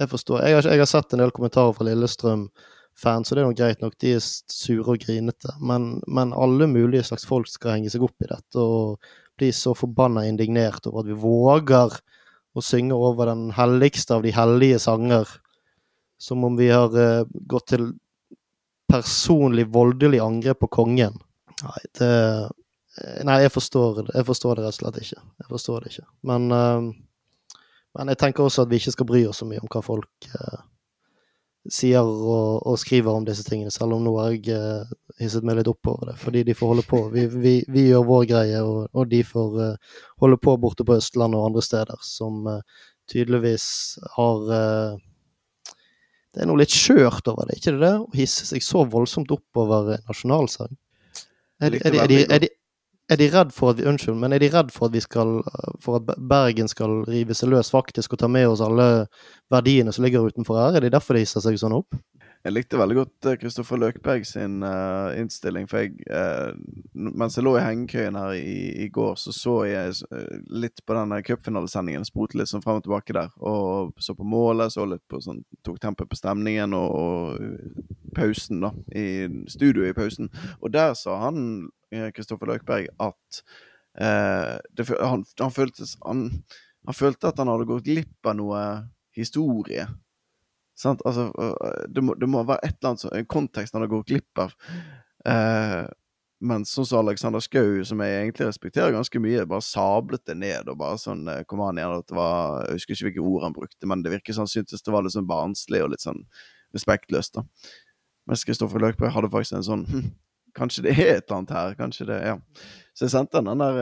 Jeg forstår. Jeg har, jeg har sett en del kommentarer fra Lillestrøm fans, og det er nok greit nok, de er sure og grinete. Men, men, alle mulige slags folk skal henge seg opp i dette og bli så forbanna indignert over at vi våger å synge over den helligste av de hellige sanger, som om vi har uh, gått til personlig voldelig angrep på kongen. Nei, det eh, Nei, jeg forstår, jeg forstår det rett og slett ikke. Jeg forstår det ikke. Men, uh, men jeg tenker også at vi ikke skal bry oss så mye om hva folk uh, sier og, og, skriver om disse tingene, selv om nå har jeg uh, hisset meg litt opp over det, fordi de får holde på. Vi, vi, vi gjør vår greie, og, og de får uh, holde på borte på Østlandet og andre steder, som uh, tydeligvis har Det er noe litt skjørt over det, ikke det? Å hisse seg så voldsomt opp over nasjonalsang. Er, er, er, er, er de redd for at vi Unnskyld, men er de redd for at vi skal For at Bergen skal rive seg løs faktisk og ta med oss alle verdiene som ligger utenfor her? Er det derfor de hisser seg sånn opp? Jeg likte veldig godt Kristoffer uh, Løkberg sin uh, innstilling. For jeg, uh, mens jeg lå i hengekøyen her i, i, går, så så jeg uh, litt på den cupfinalesendingen. Sprotet litt sånn frem og tilbake der. Og så på målet, så litt på sånn Tok tempoet på stemningen og, og pausen, da. I studioet i pausen. Og der sa han Kristoffer Løkberg at det, han, han, føltes, han, han følte at han hadde gått glipp av noe historie? Altså, det må, det må, være et eller annet en kontekst han gått glipp av. Eh, men sånn som Alexander Schou, som jeg egentlig respekterer ganske mye, bare sablet det ned og bare sånn Kom han igjen at det var Jeg husker ikke hvilke ord han brukte, men det virker som han syntes det var litt sånn barnslig og litt sånn respektløst, da. Mens Kristoffer Løkberg hadde faktisk en sånn hm, Kanskje det er et eller annet her. Kanskje det Ja. Så jeg sendte den der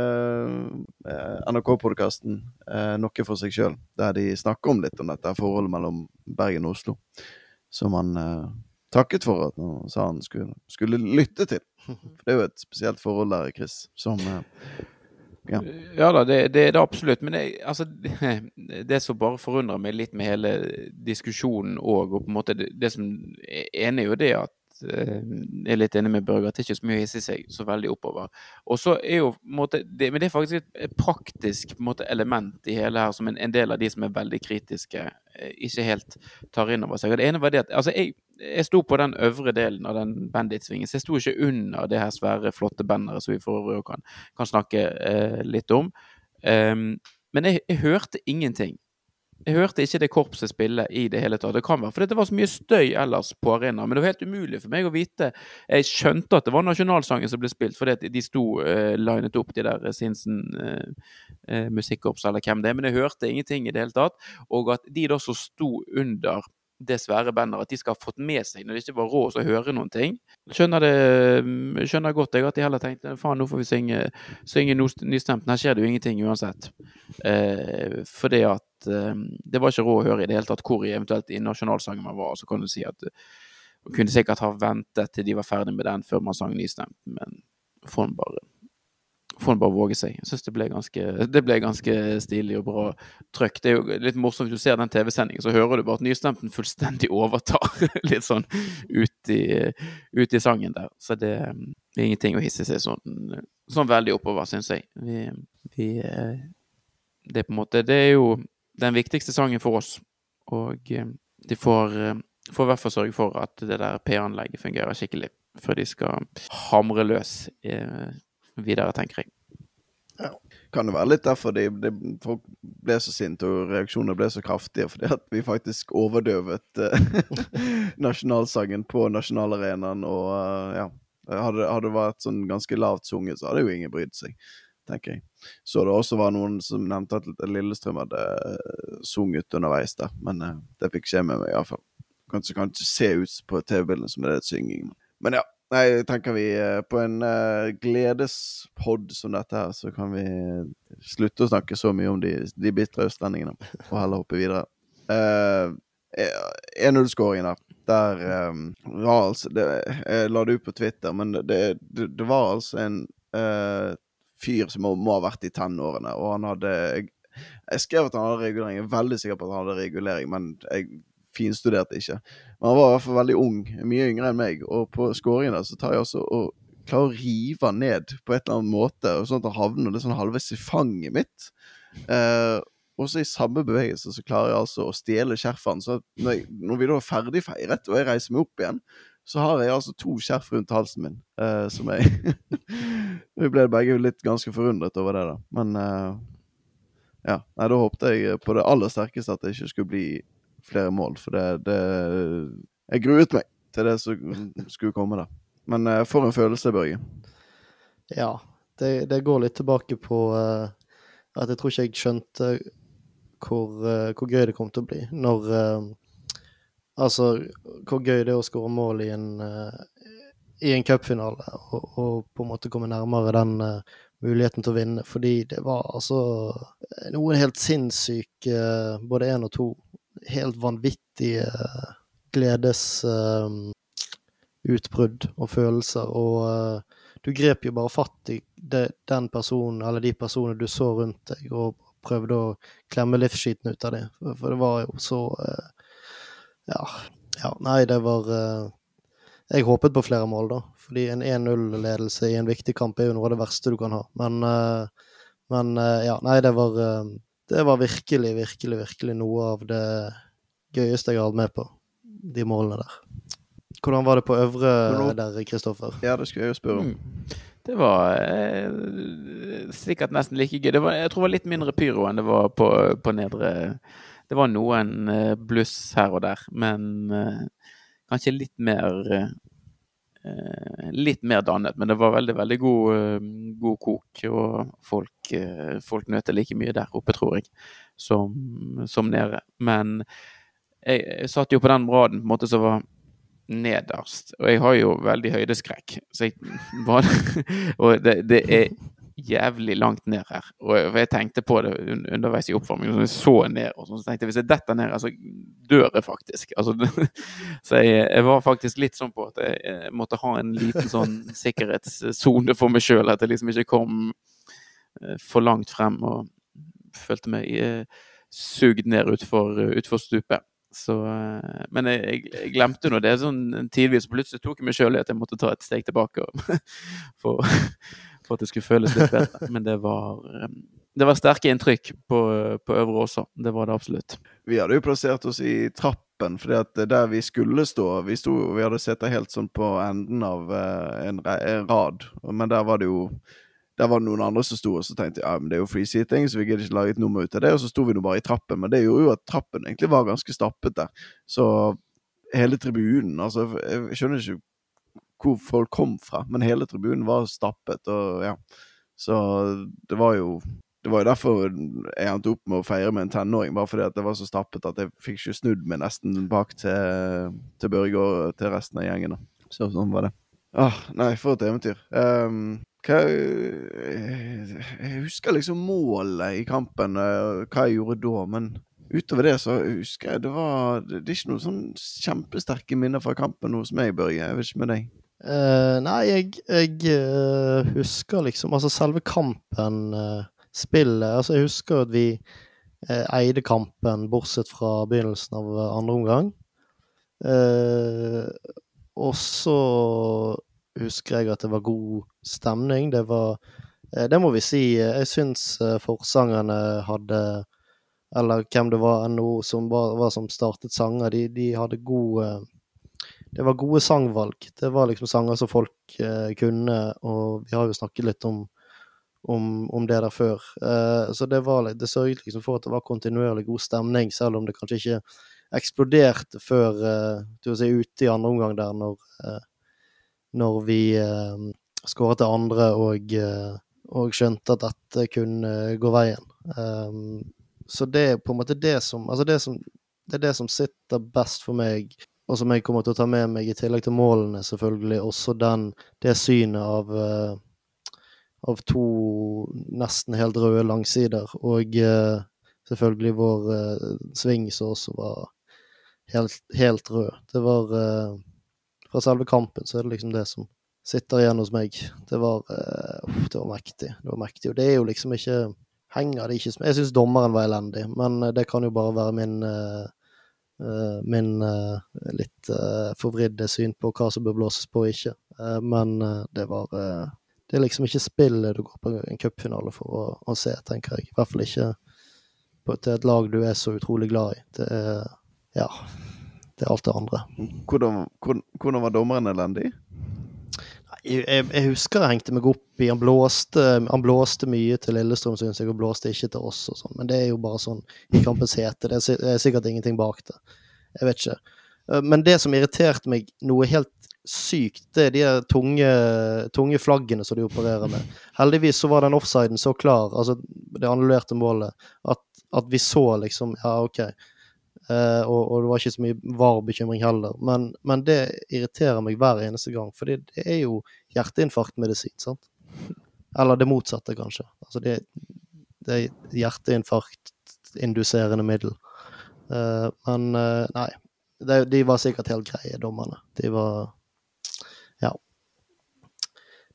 uh, NRK-podkasten uh, Noe for seg sjøl, der de snakker om litt om dette forholdet mellom Bergen og Oslo. Som han uh, takket for at han sa han skulle, skulle, lytte til. For det er jo et spesielt forhold der, Chris, som ja. ja. da, det, det, er det absolutt. Men det, altså, det, som bare forundrer meg litt med hele diskusjonen òg, og på en måte det, det som er enig, jo det at Eh, jeg er litt enig med Børge at det ikke er så mye å hisse seg så veldig oppover. Og så er jo måte, det, Men det er faktisk et praktisk måte, element i hele her som en, en, del av de som er veldig kritiske, eh, ikke helt tar inn over seg. Og det ene var det at altså jeg, jeg sto på den øvre delen av den banditsvingen, så jeg sto ikke under det her svære, flotte banneret som vi for kan, kan snakke eh, litt om. Um, men jeg, jeg hørte ingenting. Jeg hørte ikke det korpset spille i det hele tatt. Det kan være fordi det var så mye støy ellers på arenaen. Men det var helt umulig for meg å vite. Jeg skjønte at det var nasjonalsangen som ble spilt, fordi de sto uh, linet opp, de der Sinsen uh, uh, musikkorpset, eller hvem det er. Men jeg hørte ingenting i det hele tatt. Og at de da som sto under det svære at de skal ha fått med seg når det ikke var råd å høre noen ting. Skjønner det mm, skjønner godt jeg at de heller tenkte faen, nå får vi synge, synge nystemt. Her skjer det jo ingenting uansett. Eh, fordi at eh, det var ikke råd å høre i det hele tatt hvor eventuelt i nasjonalsangen man var. Så kan du si at man kunne sikkert ha ventet til de var ferdig med den før man sang nystemt, men får en bare får en bare våge seg. Jeg syns det, ble ganske, det ble ganske stilig og bra trøkk. Det er jo litt morsomt hvis du ser den TV-sendingen, så hører du bare at nystemten fullstendig overtar litt sånn ut i, ut i sangen der. Så det, det, er ingenting å hisse seg sånn, sånn veldig oppover, syns jeg. Vi, vi, det er på en måte Det er jo den viktigste sangen for oss, og de får, får i hvert fall sørge for at det der P-anlegget fungerer skikkelig før de skal hamre løs. Eh, videre, tenker jeg. Ja. Kan det være litt derfor de, de, folk ble så sinte og reaksjonene ble så kraftige? Fordi at vi faktisk overdøvet uh, nasjonalsangen på nasjonalarenaen. Og uh, ja, hadde, det vært sånn ganske lavt sunget, så hadde jo ingen brydd seg, tenker jeg. Så det også var noen som nevnte at Lillestrøm hadde uh, sunget underveis der, men det fikk skje med meg, iallfall. Kanskje kan ikke se ut på TV-bildene som det er synging. Men ja, nei, tenker vi uh, på en uh, gledespod som dette her, så kan vi slutte å snakke så mye om de, de bitre østlendingene, og heller hoppe videre. Uh, 1-0-skåringen der. Der um, var altså det, Jeg la det ut på Twitter, men det, det, det var altså en uh, fyr som må, må, ha vært i tenårene, og han hadde jeg, skrev at han hadde regulering. Jeg er veldig sikker på at han hadde regulering, men jeg finstuderte ikke. Men han var i hvert fall veldig ung, mye yngre enn meg, og på skåringene så tar jeg også og klarer å rive han ned på et eller annet måte, og sånn at han havner det sånn halvveis i fanget mitt. Eh, og så i samme bevegelse så klarer jeg altså å stjele skjerfene. Så når, jeg, når, vi da er ferdigfeiret, og jeg reiser meg opp igjen, så har jeg altså to skjerf rundt halsen min. eh, som jeg Vi ble begge litt ganske forundret over det, da. Men eh, ja. Nei, da håpte jeg på det aller sterkeste at jeg ikke skulle bli flere mål. For det, det Jeg gruet meg til det som skulle komme, da. Men uh, for en følelse, Børge. Ja. Det, det, går litt tilbake på at jeg tror ikke jeg skjønte hvor, uh, hvor, gøy det kom til å bli. Når uh, Altså, hvor gøy det er å skåre mål i en, uh, i en cupfinale, og, og, på en måte komme nærmere den muligheten til å vinne. Fordi det var altså noen helt sinnssyke, både én og to, helt vanvittige gledesutbrudd og følelser. Og du grep jo bare fatt i de, den personen, eller de personene du så rundt deg, og prøvde å klemme livsskiten ut av dem. For, for det var jo så uh, ja, ja, nei, det var uh, Jeg håpet på flere mål, da. Fordi en 1-0-ledelse i en viktig kamp er jo noe av det verste du kan ha. Men, uh, men ja, nei, det var Det var virkelig, virkelig, virkelig noe av det gøyeste jeg har hatt med på. De målene der. Hvordan var det på øvre der, Kristoffer? Ja, det skulle jeg jo spørre om. Mm. Det var eh, sikkert nesten like gøy. Var, jeg tror det var litt mindre pyro enn det var på, på nedre Det var noen eh, bluss her og der, men eh, kanskje litt mer eh, Litt mer dannet. Men det var veldig, veldig god, eh, god kok, og folk, eh, folk nøt det like mye der oppe, tror jeg, som, som nede. Men jeg, jeg satt jo på den raden på en måte som var nederst. Og jeg har jo veldig høydeskrekk, så jeg var Og det, det, er jævlig langt ned her. Og jeg tenkte på det underveis i oppvarmingen, så jeg så ned, og så tenkte jeg hvis jeg detter ned, så dør jeg faktisk. Altså, så jeg, jeg, var faktisk litt sånn på at jeg måtte ha en liten sånn sikkerhetssone for meg sjøl, at jeg liksom ikke kom eh, for langt frem og følte meg eh, sugd ned utfor, utfor stupet. Så, eh, men jeg, jeg, glemte nå det sånn tidvis. Plutselig tok jeg meg sjøl i at jeg måtte ta et steg tilbake for, for, at det skulle føles litt bedre. Men det var, eh, det var sterke inntrykk på, på Øvre også. Det var det absolutt. Vi hadde jo plassert oss i trappen, fordi at der vi skulle stå Vi, sto, vi hadde sittet helt sånn på enden av eh, en rad, men der var det jo der var det noen andre som sto, og så tenkte jeg ja, men det er jo free seating, så vi gidder ikke lage et nummer ut av det. Og så sto vi nå bare i trappen, men det gjorde jo at trappen egentlig var ganske stappet der. Så hele tribunen Altså, jeg skjønner ikke hvor folk kom fra, men hele tribunen var stappet, og ja. Så det var jo det var jo derfor jeg endte opp med å feire med en tenåring, bare fordi at det var så stappet at jeg fikk ikke snudd meg nesten bak til, til Børge og til resten av gjengen. Så sånn var det. Ah, nei, for et eventyr. Um, hva, jeg husker liksom målet i kampen, eh, hva jeg gjorde da, men utover det så husker jeg det var Det er ikke noen sånn kjempesterke minner fra kampen hos meg, Børge. Jeg vet ikke med deg. Uh, nei, jeg, jeg uh, husker liksom Altså selve kampen, uh, spillet Altså, jeg husker at vi eide kampen, bortsett fra begynnelsen av andre omgang. og så husker jeg at det var god stemning. Det var eh, Det må vi si. Jeg syns eh, forsangerne hadde Eller hvem det var NO som var, var som startet sanger, de, de, hadde god eh, Det var gode sangvalg. Det var liksom sanger som folk kunne, og vi har jo snakket litt om om, om, det der før. Uh, så det, var, det sørget liksom for at det var kontinuerlig god stemning, selv om det kanskje ikke eksploderte før uh, si, ute i andre omgang der, når, uh, når vi skåret det andre og, uh, og skjønte at dette kunne gå veien. Um, så det er på en måte det som Altså, det, som, det er det som sitter best for meg, og som jeg kommer til å ta med meg, i tillegg til målene, selvfølgelig, også den, det synet av uh, av to nesten helt røde langsider, og uh, selvfølgelig vår uh, sving som også var helt, helt rød. Det var Fra selve kampen så er det liksom det som sitter igjen hos meg. Det var, uh, det var mektig. Det var mektig. Og det er jo liksom ikke Henger det ikke Jeg syns dommeren var elendig, men det kan jo bare være min min litt forvridde syn på hva som bør blåses på og ikke. men det var det er liksom ikke spillet du går på en cupfinale for å, å, se, tenker jeg. I hvert fall ikke på, til et lag du er så utrolig glad i. Det er ja, det er alt det andre. Hvordan, hvordan var dommeren elendig? Jeg, jeg, husker jeg hengte meg opp i Han blåste, han blåste mye til Lillestrøm, syns jeg, og blåste ikke til oss og sånn. Men det er jo bare sånn i kampens hete. Det er sikkert ingenting bak det. Jeg vet ikke. Eh, men det som irriterte meg noe helt sykt, det er de tunge, tunge, flaggene som de opererer med. Heldigvis så var den offsiden så klar, altså det annullerte målet, at, at vi så liksom Ja, OK. Uh, og, og, det var ikke så mye VAR-bekymring heller. Men, men, det irriterer meg hver eneste gang, for det, er jo hjerteinfarktmedisin, sant? Eller det motsatte, kanskje. Altså det, det er hjerteinfarktinduserende middel. Uh, men uh, nei, de, de, var sikkert helt greie, dommerne. De var.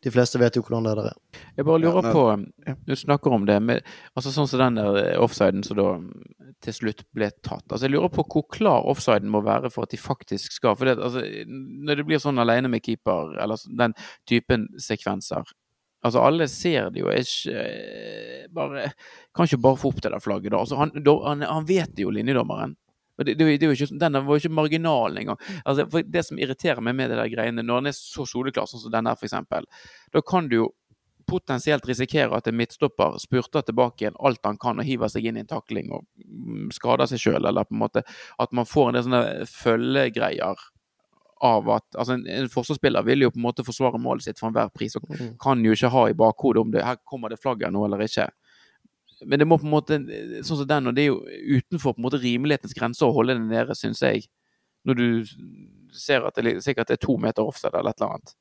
De fleste vet jo hvordan det der er. Jeg bare lurer på, du snakker om det, med, altså sånn som den der eh, offsiden som da mm, til slutt ble tatt. Altså Jeg lurer på hvor klar offsiden må være for at de faktisk skal. For det, altså, når det blir sånn alene med keeper, eller den typen sekvenser Altså Alle ser det jo. Ikke, eh, bare, kan ikke bare få opp det der flagget. da. Altså, han, han, han vet jo, linjedommeren. Det, det, det, ikke, den var jo ikke marginal engang. Altså, for det som irriterer meg med det der greiene, når den er så soleklar, sånn som den her f.eks., da kan du jo potensielt risikere at en midtstopper spurter tilbake igjen alt han kan og hiver seg inn i en takling og mm, skader seg sjøl, eller på en måte at man får en del sånne følgegreier av at altså En, en forsvarsspiller vil jo på en måte forsvare målet sitt for enhver pris, og mm. kan jo ikke ha i bakhodet om det her kommer det flagget nå eller ikke men det må på en måte Sånn som den, og det er jo utenfor på en måte rimelighetens grenser å holde den nede, syns jeg. Når du ser at det sikkert er to meter offside eller et eller annet.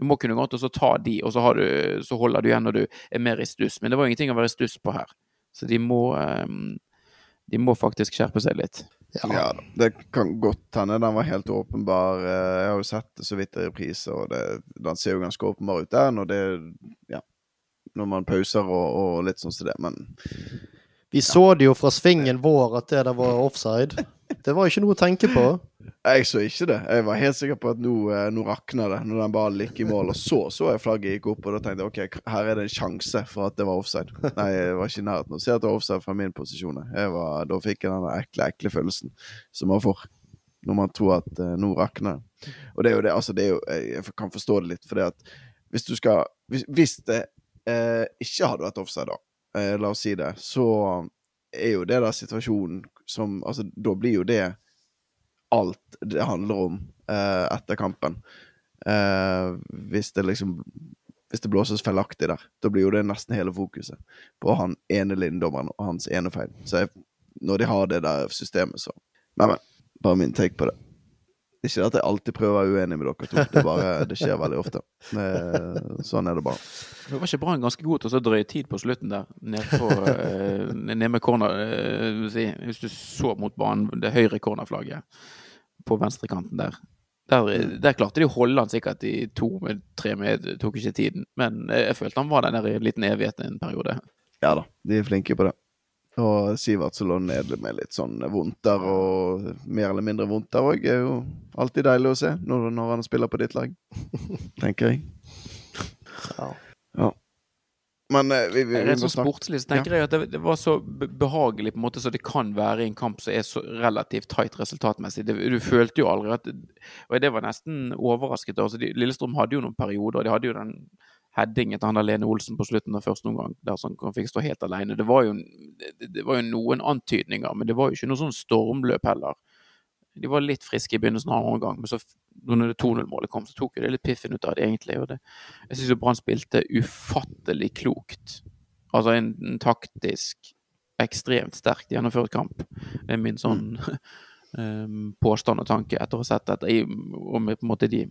Du må kunne gå til å ta de, og så, du, så, holder du igjen når du er mer i stuss. Men det var ingenting å være i stuss på her. Så de må, um, de må faktisk skjerpe seg litt. Ja. ja. det kan godt hende den var helt åpenbar. Eh, jeg har jo sett det så vidt i reprise, og det, den ser jo ganske åpenbar ut der. Når det Ja når man pauser og, og litt sånn som det, men Vi så det jo fra svingen vår at det der var offside. Det var ikke noe å tenke på. Jeg så ikke det. Jeg var helt sikker på at nå, eh, nå rakna det, når den ballen gikk i mål. Og så så jeg flagget gikk opp, og da tenkte jeg OK, her er det en sjanse for at det var offside. Nei, jeg var ikke i nærheten av å se at det var offside fra min posisjon. Var, da fikk jeg den ekle, ekle følelsen som man får når man tror at uh, nå rakner det. Og det er jo det, altså det er jo, Jeg kan forstå det litt, for det at hvis du skal Hvis, hvis det eh, ikke hadde vært offside, da, eh, la oss si det, så er jo det da situasjonen som Altså, da blir jo det alt det handler om eh, etter kampen. Eh, hvis det liksom Hvis det blåses feilaktig der, da blir jo det nesten hele fokuset på han ene linjedommeren og hans ene feil. Så jeg, når de har det der systemet, så men. Bare min take på det. Ikke at jeg alltid prøver å være uenig med dere to, det, bare, det skjer veldig ofte. Sånn er det bare. Det var ikke Brann ganske god til å drøye tid på slutten der, ned, på, uh, ned med corner uh, Hvis du så mot banen, det høyre cornerflagget på venstrekanten der. Der, der, klarte de å holde han sikkert i to med tre med, tok ikke tiden. Men jeg følte han var der i en liten evighet en periode. Ja da, de er flinke på det. Og Sivert som lå nede med litt sånn vondter og mer eller mindre vondter òg, er jo alltid deilig å se når, når han spiller på ditt lag, tenker jeg. Ja. ja. Men eh, vi, vi, Rent sånn sportslig så tenker ja. jeg at det, det, var så behagelig på en måte så det kan være i en kamp som er så relativt tight resultatmessig. Det, du følte jo aldri at Og det var nesten overrasket. Altså, de, Lillestrøm hadde jo noen perioder. De hadde jo den heading til han der Lene Olsen på slutten av første omgang, der han fikk stå helt alene. Det var, jo, det var jo noen antydninger, men det var jo ikke noe sånn stormløp heller. De var litt friske i begynnelsen av andre omgang, men så når det 2-0-målet kom, så tok jo det litt piffen ut av det, egentlig. Og det, jeg syns Brann spilte ufattelig klokt. Altså en, en, taktisk ekstremt sterkt gjennomført kamp. Det er min sånn um, påstand og tanke etter å ha sett dette, og med på en måte de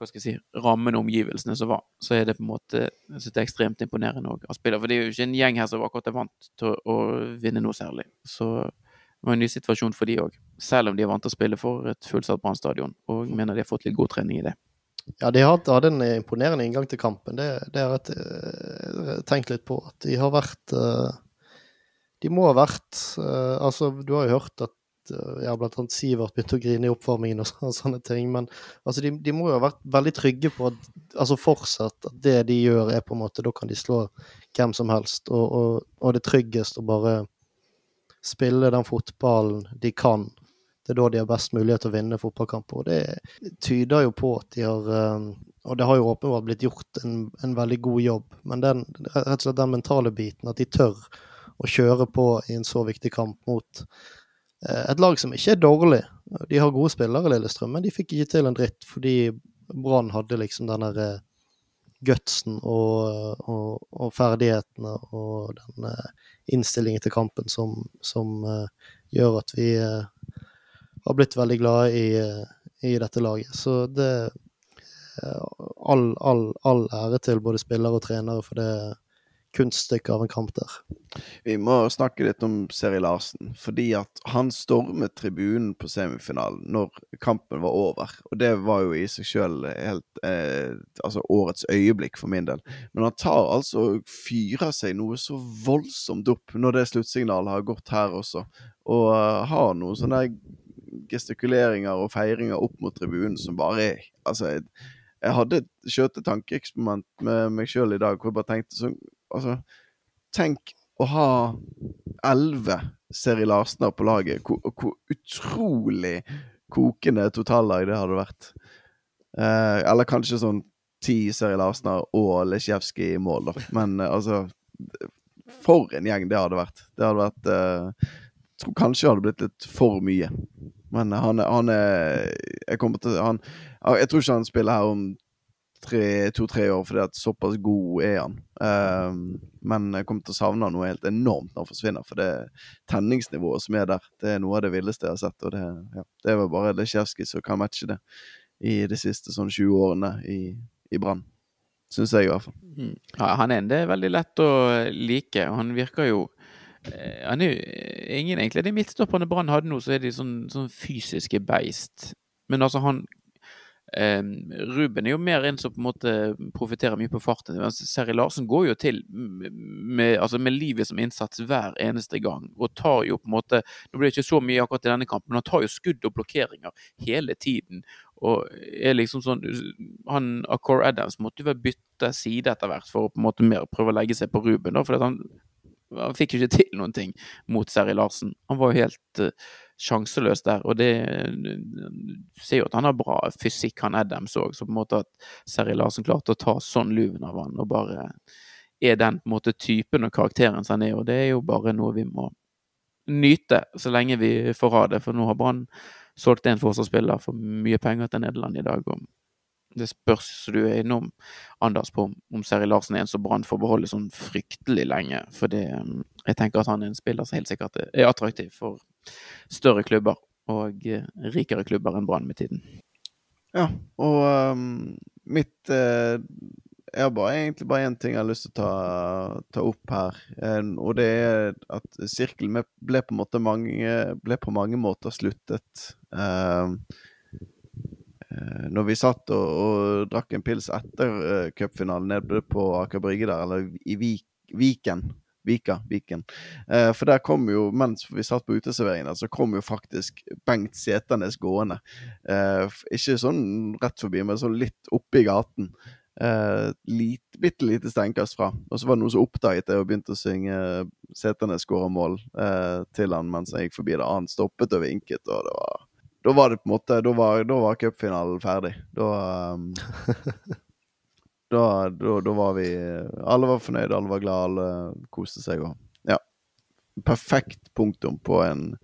hva skal jeg si, rammen og omgivelsene som var, så er det på en måte jeg synes det er ekstremt imponerende å spille. For det er jo ikke en gjeng her som akkurat er vant til å vinne noe særlig. Så det var en ny situasjon for de òg, selv om de er vant til å spille for et fullsatt Brann og mener de har fått litt god trening i det. Ja, de har hatt en imponerende inngang til kampen. Det, det har jeg eh, tenkt litt på. At de har vært eh, De må ha vært eh, Altså, du har jo hørt at ja, blant annet Sivert begynte å grine i oppvarmingen og, sånne ting. Men altså, de, de, må jo ha vært veldig trygge på at altså fortsatt at det de gjør, er på en måte Da kan de slå hvem som helst. Og, og, og det tryggest å bare spille den fotballen de kan. Det er da de har best mulighet til å vinne fotballkamper. Og det tyder jo på at de har eh, Og det har jo åpenbart blitt gjort en, en veldig god jobb, men den, rett og slett den mentale biten, at de tør å kjøre på i en så viktig kamp mot Eh, et lag som ikke er dårlig. De har gode spillere, Lillestrøm, men de fikk ikke til en dritt fordi Brann hadde liksom den der eh, gutsen og, og, og, ferdighetene og den uh, innstillingen til kampen som, som gjør at vi har blitt veldig glade i, i dette laget. Så det all, all, all ære til både spillere og trenere for det kunststykke av en kamp der. Vi må snakke litt om Seri Larsen, fordi at han stormet tribunen på semifinalen når kampen var over. Og det var jo i seg sjøl helt eh, Altså årets øyeblikk for min del. Men han tar altså og fyrer seg noe så voldsomt opp når det sluttsignalet har gått her også, og uh, har noen sånne gestikuleringer og feiringer opp mot tribunen som bare er Altså, jeg, jeg hadde et tankeeksperiment med meg sjøl i dag hvor jeg bare tenkte sånn Altså, tenk å ha elleve Seri Larsener på laget. Hvor, hvor, utrolig kokende totallag det hadde vært. Eh, eller kanskje sånn ti Seri Larsener og Lesjevskij i mål, da. Men eh, altså For en gjeng det hadde vært. Det hadde vært eh, Jeg tror kanskje det hadde blitt litt for mye. Men han, han er Jeg kommer til han, Jeg tror ikke han spiller her om to-tre år, fordi at såpass god er han. Um, men jeg kommer til å savne noe helt enormt når han forsvinner, for det tenningsnivået som er der, det er noe av det villeste jeg har sett. Og det, ja, det vel bare Lesjevskij som kan matche det i de siste sånn 20 årene i, i Brann. Syns jeg, i hvert fall. Mm. Ja, han er en det er veldig lett å like. Han virker jo eh, han er jo ingen egentlig De midtstopperne Brann hadde nå, så er de sånn, sånn fysiske beist. Men altså, han Ruben er jo mer en som på en måte profitterer mye på farten. Seri Larsen går jo til med, altså med, livet som innsats hver eneste gang. Og tar jo på en måte Nå blir det ikke så mye akkurat i denne kampen, men han tar jo skudd og blokkeringer hele tiden. Og er liksom sånn han Acor Adams måtte jo bytte side etter hvert for å på en måte mer prøve å legge seg på Ruben. da, for han, han fikk jo ikke til noen ting mot Seri Larsen. Han var jo helt uh, sjanseløs der. Og det Du ser jo at han har bra fysikk, han Adams òg, så på en måte at Seri Larsen klarte å ta sånn luven av han og bare er den på en måte typen og karakteren som han er, og det er jo bare noe vi må nyte så lenge vi får ha det. For nå har Brann solgt en forsvarsspiller for mye penger til Nederland i dag. og det spørs så du er innom, Anders, på om Seri Larsen er en som Brann får beholde sånn fryktelig lenge. For det, jeg tenker at han er en spiller som helt sikkert er attraktiv for større klubber og eh, rikere klubber enn Brann med tiden. Ja, og um, mitt uh, Jeg har bare, egentlig bare én ting jeg har lyst til å ta, ta opp her. um, og det er at sirkelen ble på, måte mange, ble på mange måter sluttet. Um, når vi satt og, og, drakk en pils etter uh, cupfinalen nede på Aker Brygge der, eller i Vik, Viken Vika, Viken. Eh, for der kom jo, mens vi satt på uteserveringen, så kom jo faktisk Bengt Seternes gående. Eh, ikke sånn rett forbi, men sånn litt oppi gaten. Eh, lit, bitte lite steinkast fra. Og så var det noen som oppdaget det og begynte å synge Seternes skårer mål eh, til han mens han gikk forbi det. Han stoppet og vinket, og det var da var det på en måte Da var, da var cupfinalen ferdig. Da um, Da, da, da, var vi Alle var fornøyde, alle var glade, alle koste seg. Og ja. Perfekt punktum på en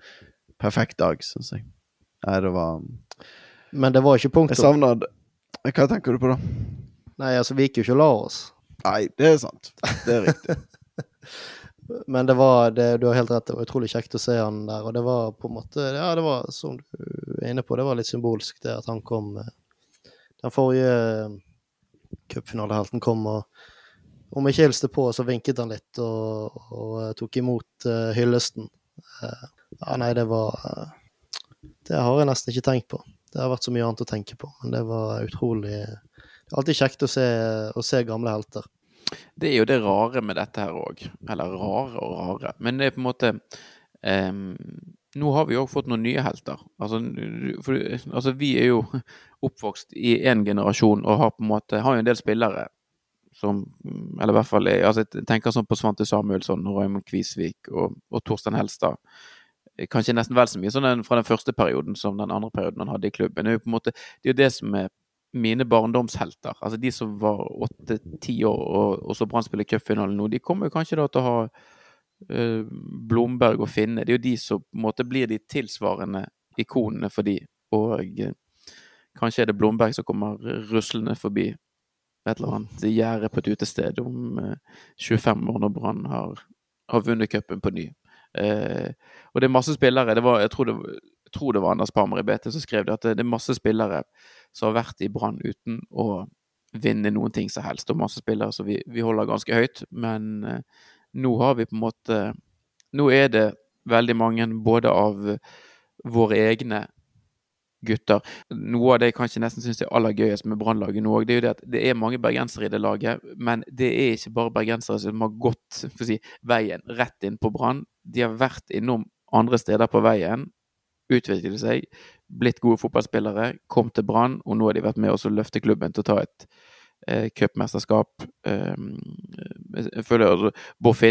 perfekt dag, syns jeg. Nei, det var Men det var ikke punktum. Jeg savna Hva tenker du på, da? Nei, altså, vi gikk jo ikke og la oss. Nei, det er sant. Det er riktig. Men det var det, Du har helt rett, det var utrolig kjekt å se han der. Og det var på en måte Ja, det var som du er inne på, det var litt symbolsk det at han kom eh, Den forrige eh, cupfinalehelten kom og om ikke hilste på, så vinket han litt og, og eh, tok imot uh, hyllesten. Uh, ja, nei, det var uh, Det har jeg nesten ikke tenkt på. Det har vært så mye annet å tenke på, men det var utrolig Det er alltid kjekt å se, å se gamle helter. Det er jo det rare med dette her òg. Eller rare og rare. Men det er på en måte em, Nå har vi òg fått noen nye helter. Altså, for, altså vi er jo oppvokst i én generasjon og har på en måte har jo en del spillere som Eller i hvert fall altså Jeg tenker sånn på Svante Samuelsson, Raymond Kvisvik og, og Torstein Helstad. Kanskje nesten vel så mye sånn fra den første perioden som den andre perioden han hadde i klubben. Det er jo på en måte, det er det som er mine barndomshelter. Altså de som var åtte-ti år og, og så Brann spiller cupfinalen nå, de kommer jo kanskje da til å ha Blomberg og Finne. Det er jo de som på en måte blir de tilsvarende ikonene for de. Og eh, kanskje er det Blomberg som kommer ruslende forbi et eller annet gjerde på et utested om eh, 25 år når Brann har, har vunnet cupen på ny. Eh, og det er masse spillere var, jeg, tror det, jeg tror det var Anders Palmer i BT som skrev det, at det er masse spillere som har vært i Brann uten å vinne noen ting som helst. Og masse spillere som vi, vi holder ganske høyt. Men eh, nå har vi på en måte Nå er det veldig mange både av våre egne gutter. Noe av det jeg kanskje nesten syns er aller gøyest med Brannlaget nå, det er jo det at det er mange bergensere i det laget, men det er ikke bare bergensere som har gått si, veien rett inn på Brann. De har vært innom andre steder på veien, utviklet seg, blitt gode fotballspillere, kom til Brann, og nå har de vært med oss å løfte klubben til å ta et eh, cupmesterskap. Eh, jeg føler Bård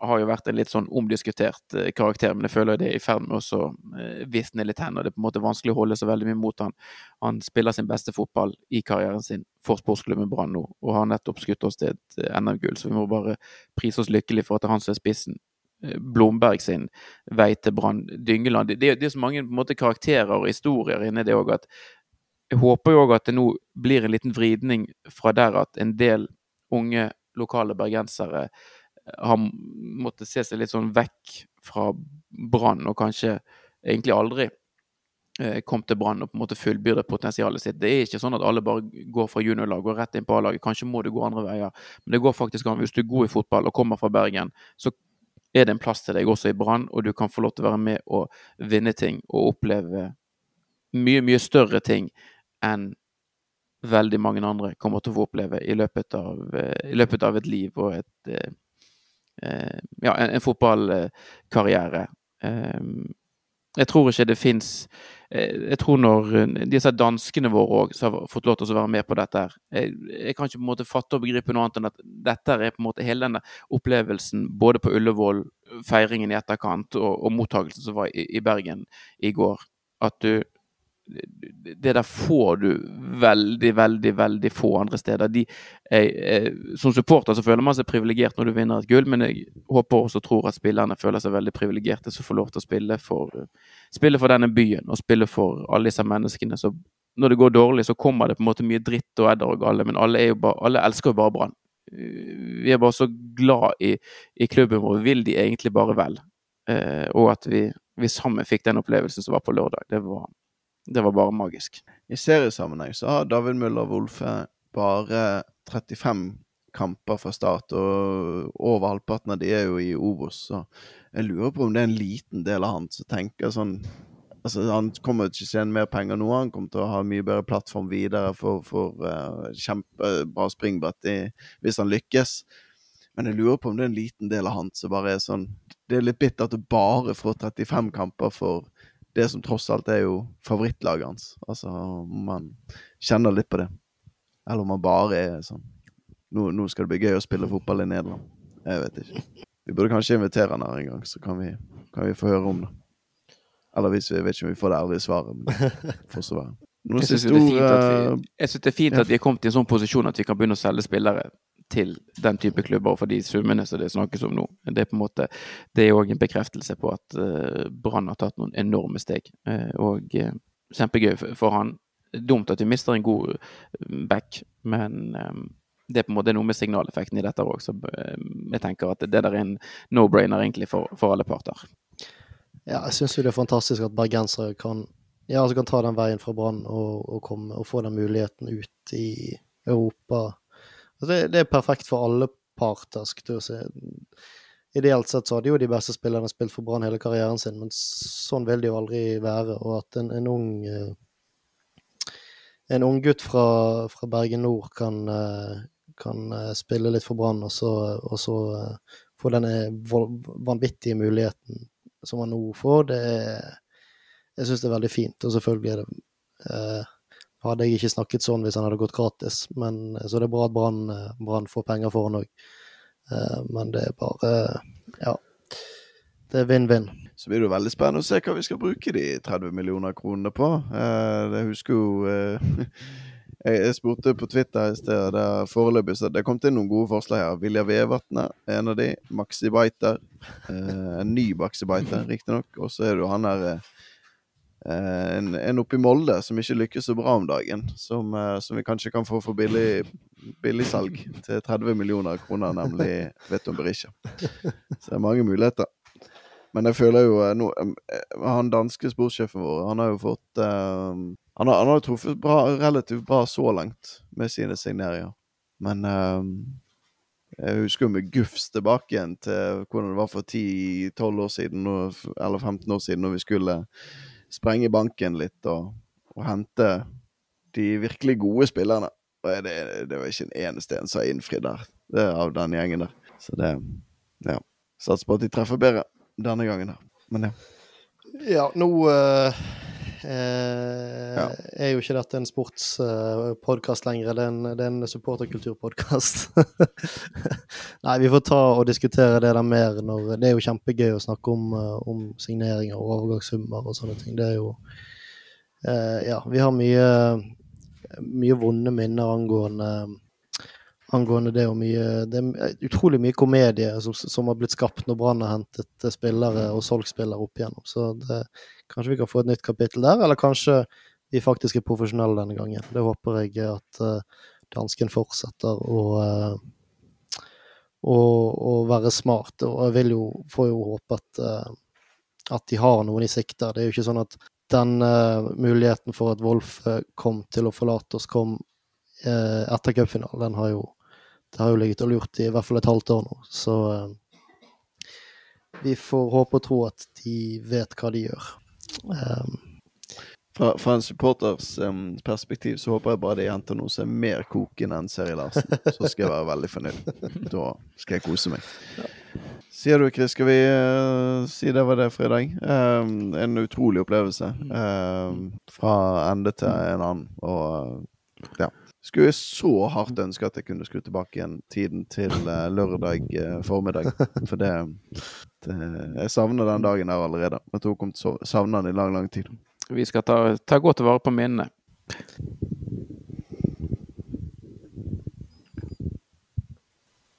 har jo vært en litt sånn omdiskutert eh, karakter, men jeg føler det er i ferd med å eh, visne litt hen, og det er på en måte vanskelig å holde så veldig mye mot han. Han spiller sin beste fotball i karrieren sin for sportsklubben Brann nå, og har nettopp skutt oss til et eh, NM-gull, så vi må bare prise oss lykkelig for at det er han som er spissen. Eh, Blomberg sin vei til Brann, Dyngeland. Det, det er så mange på en måte, karakterer og historier inni det òg at jeg håper jo òg at det nå blir en liten vridning fra der at en del unge lokale bergensere har måttet se seg litt sånn vekk fra Brann, og kanskje egentlig aldri eh, kom til Brann og på en måte fullbyrde potensialet sitt. Det er ikke sånn at alle bare går fra juniorlag og rett inn på A-laget. Kanskje må du gå andre veier, men det går faktisk an. Hvis du er god i fotball og kommer fra Bergen, så er det en plass til deg også i Brann, og du kan få lov til å være med og vinne ting og oppleve mye, mye større ting enn veldig mange andre kommer til å få oppleve i løpet av, i løpet av et liv og et eh, Ja, en, en fotballkarriere. Jeg tror ikke det fins Jeg tror når disse danskene våre òg har fått lov til å være med på dette her jeg, jeg kan ikke på en måte fatte og begripe noe annet enn at dette er på en måte hele denne opplevelsen både på Ullevål, feiringen i etterkant og, og mottakelsen som var i, i Bergen i går. At du det der får du veldig, veldig veldig få andre steder. De, er, er, som supporter så føler man seg privilegert når du vinner et gull, men jeg håper også og tror at spillerne føler seg veldig privilegerte som får lov til å spille for, spille for denne byen og spille for alle disse menneskene. Så når det går dårlig, så kommer det på en måte mye dritt og edder og galle, men alle, bare, alle elsker jo bare Brann. Vi er bare så glad i, i klubben vår, vil de egentlig bare vel. Eh, og at vi, vi sammen fikk den opplevelsen som var på lørdag. Det var det var bare magisk. I seriesammenheng så har David Møller Wolfe bare 35 kamper fra start, og over halvparten av de er jo i Obos, så jeg lurer på om det er en liten del av han som tenker sånn Altså, han kommer ikke til å tjene mer penger nå, han kommer til å ha mye bedre plattform videre for, for uh, kjempebra springbrett i, hvis han lykkes. Men jeg lurer på om det er en liten del av han som bare er sånn Det er litt bittert å bare få 35 kamper for det som tross alt er jo favorittlaget hans. Altså, om man kjenner litt på det. Eller om man bare er sånn nå, nå, skal det bli gøy å spille fotball i Nederland. Jeg vet ikke. Vi burde kanskje invitere han her en gang, så kan vi, kan vi få høre om det. Eller hvis vi vet ikke om vi får det ærlige svaret. Men får så være. Jeg syns det, det, er fint at vi er kommet i en sånn posisjon at vi kan begynne å selge spillere til den type klubber for de summene som det snakkes om nå. Det er på en måte, det er òg en bekreftelse på at uh, Brann har tatt noen enorme steg. Uh, og uh, kjempegøy for han. Dumt at vi mister en god back, men det er på en måte noe med signaleffekten i dette òg, så jeg tenker at det der er en no-brainer egentlig for, for, alle parter. Ja, jeg syns jo det er fantastisk at bergensere kan, ja, altså kan ta den veien fra Brann og, og, og, få den muligheten ut i Europa. Det, det, er perfekt for alle parter. Ideelt sett så hadde jo de beste spillerne spilt for Brann hele karrieren sin, men sånn vil det jo aldri være. Og at en, en ung eh, en ung gutt fra, fra Bergen nord kan, eh, kan, eh, spille litt for Brann, og så, og så få denne vanvittige muligheten som han nå får, det er Jeg syns det er veldig fint. Og selvfølgelig er det eh, hadde jeg ikke snakket sånn hvis han hadde gått gratis, men så det er bra at Brann får penger for han òg. Eh, men det er bare Ja. Det er vinn-vinn. Så blir det jo veldig spennende å se hva vi skal bruke de 30 millioner kronene på. Det husker jo eh, Jeg spurte på Twitter i sted, der foreløpig så det kom til noen gode forslag her. Vilja Vevatnet, en av de. Maxi Biter. En ny Maxi Biter, riktignok. Og så er det jo han der en, en oppe i Molde som ikke lykkes så bra om dagen. Som, som vi kanskje kan få for billig billigsalg til 30 millioner kroner, nemlig Veton Berisha. Så det er mange muligheter. Men jeg føler jo nå eh, Han danske sportssjefen vår, han har jo fått uh, han, har, han har truffet bra, relativt bra så langt med sine signeringer. Men uh, jeg husker jo med Gufs tilbake igjen til hvordan det var for 10-12 år siden, eller 15 år siden, når vi skulle sprenge banken litt og, og hente de virkelig gode spillerne. Og det, det var ikke en eneste en som har innfridd der, det av den gjengen der. Så det Ja. Satser på at de treffer bedre denne gangen her. Men ja. Ja, nå uh, uh, ja. er jo ikke dette en sportspodkast uh, lenger, det er en, det er en supporterkulturpodkast. Nei, vi får ta og diskutere det der mer når Det er jo kjempegøy å snakke om, om signeringer og overgangssummer og sånne ting. Det er jo Ja, vi har mye mye vonde minner angående, angående det og mye Det er utrolig mye komedie som, som har blitt skapt når Brann har hentet spillere og solgt spillere opp igjennom. Så det, kanskje vi kan få et nytt kapittel der, eller kanskje vi faktisk er profesjonelle denne gangen. Det håper jeg at uh, dansken fortsetter å, uh, å, å, være smart. Og jeg vil jo, får jo håpe at, uh, at de har noen i sikte. Det er jo ikke sånn at den muligheten for at Wolf kom til å forlate oss, kom etter cupfinalen. Den har jo, det har jo ligget og lurt i i hvert fall et halvt år nå. Så vi får håpe og tro at de vet hva de gjør. Um, fra, fra, en supporters um, perspektiv så håper jeg bare de henter nå som er mer kokende enn Seri Larsen. Så skal jeg være veldig fornøyd. Da skal jeg kose meg. Sier du, Chris, skal vi uh, si det var det for i dag? Um, en utrolig opplevelse. Um, fra ende til en annen. Og uh, ja. Skulle jeg så hardt ønske at jeg kunne skru tilbake igjen tiden til uh, lørdag formiddag. For det, det, Jeg savner den dagen der allerede. Jeg tror jeg kommer til å savne den i lang, lang tid. Vi skal ta, ta godt vare på minnene.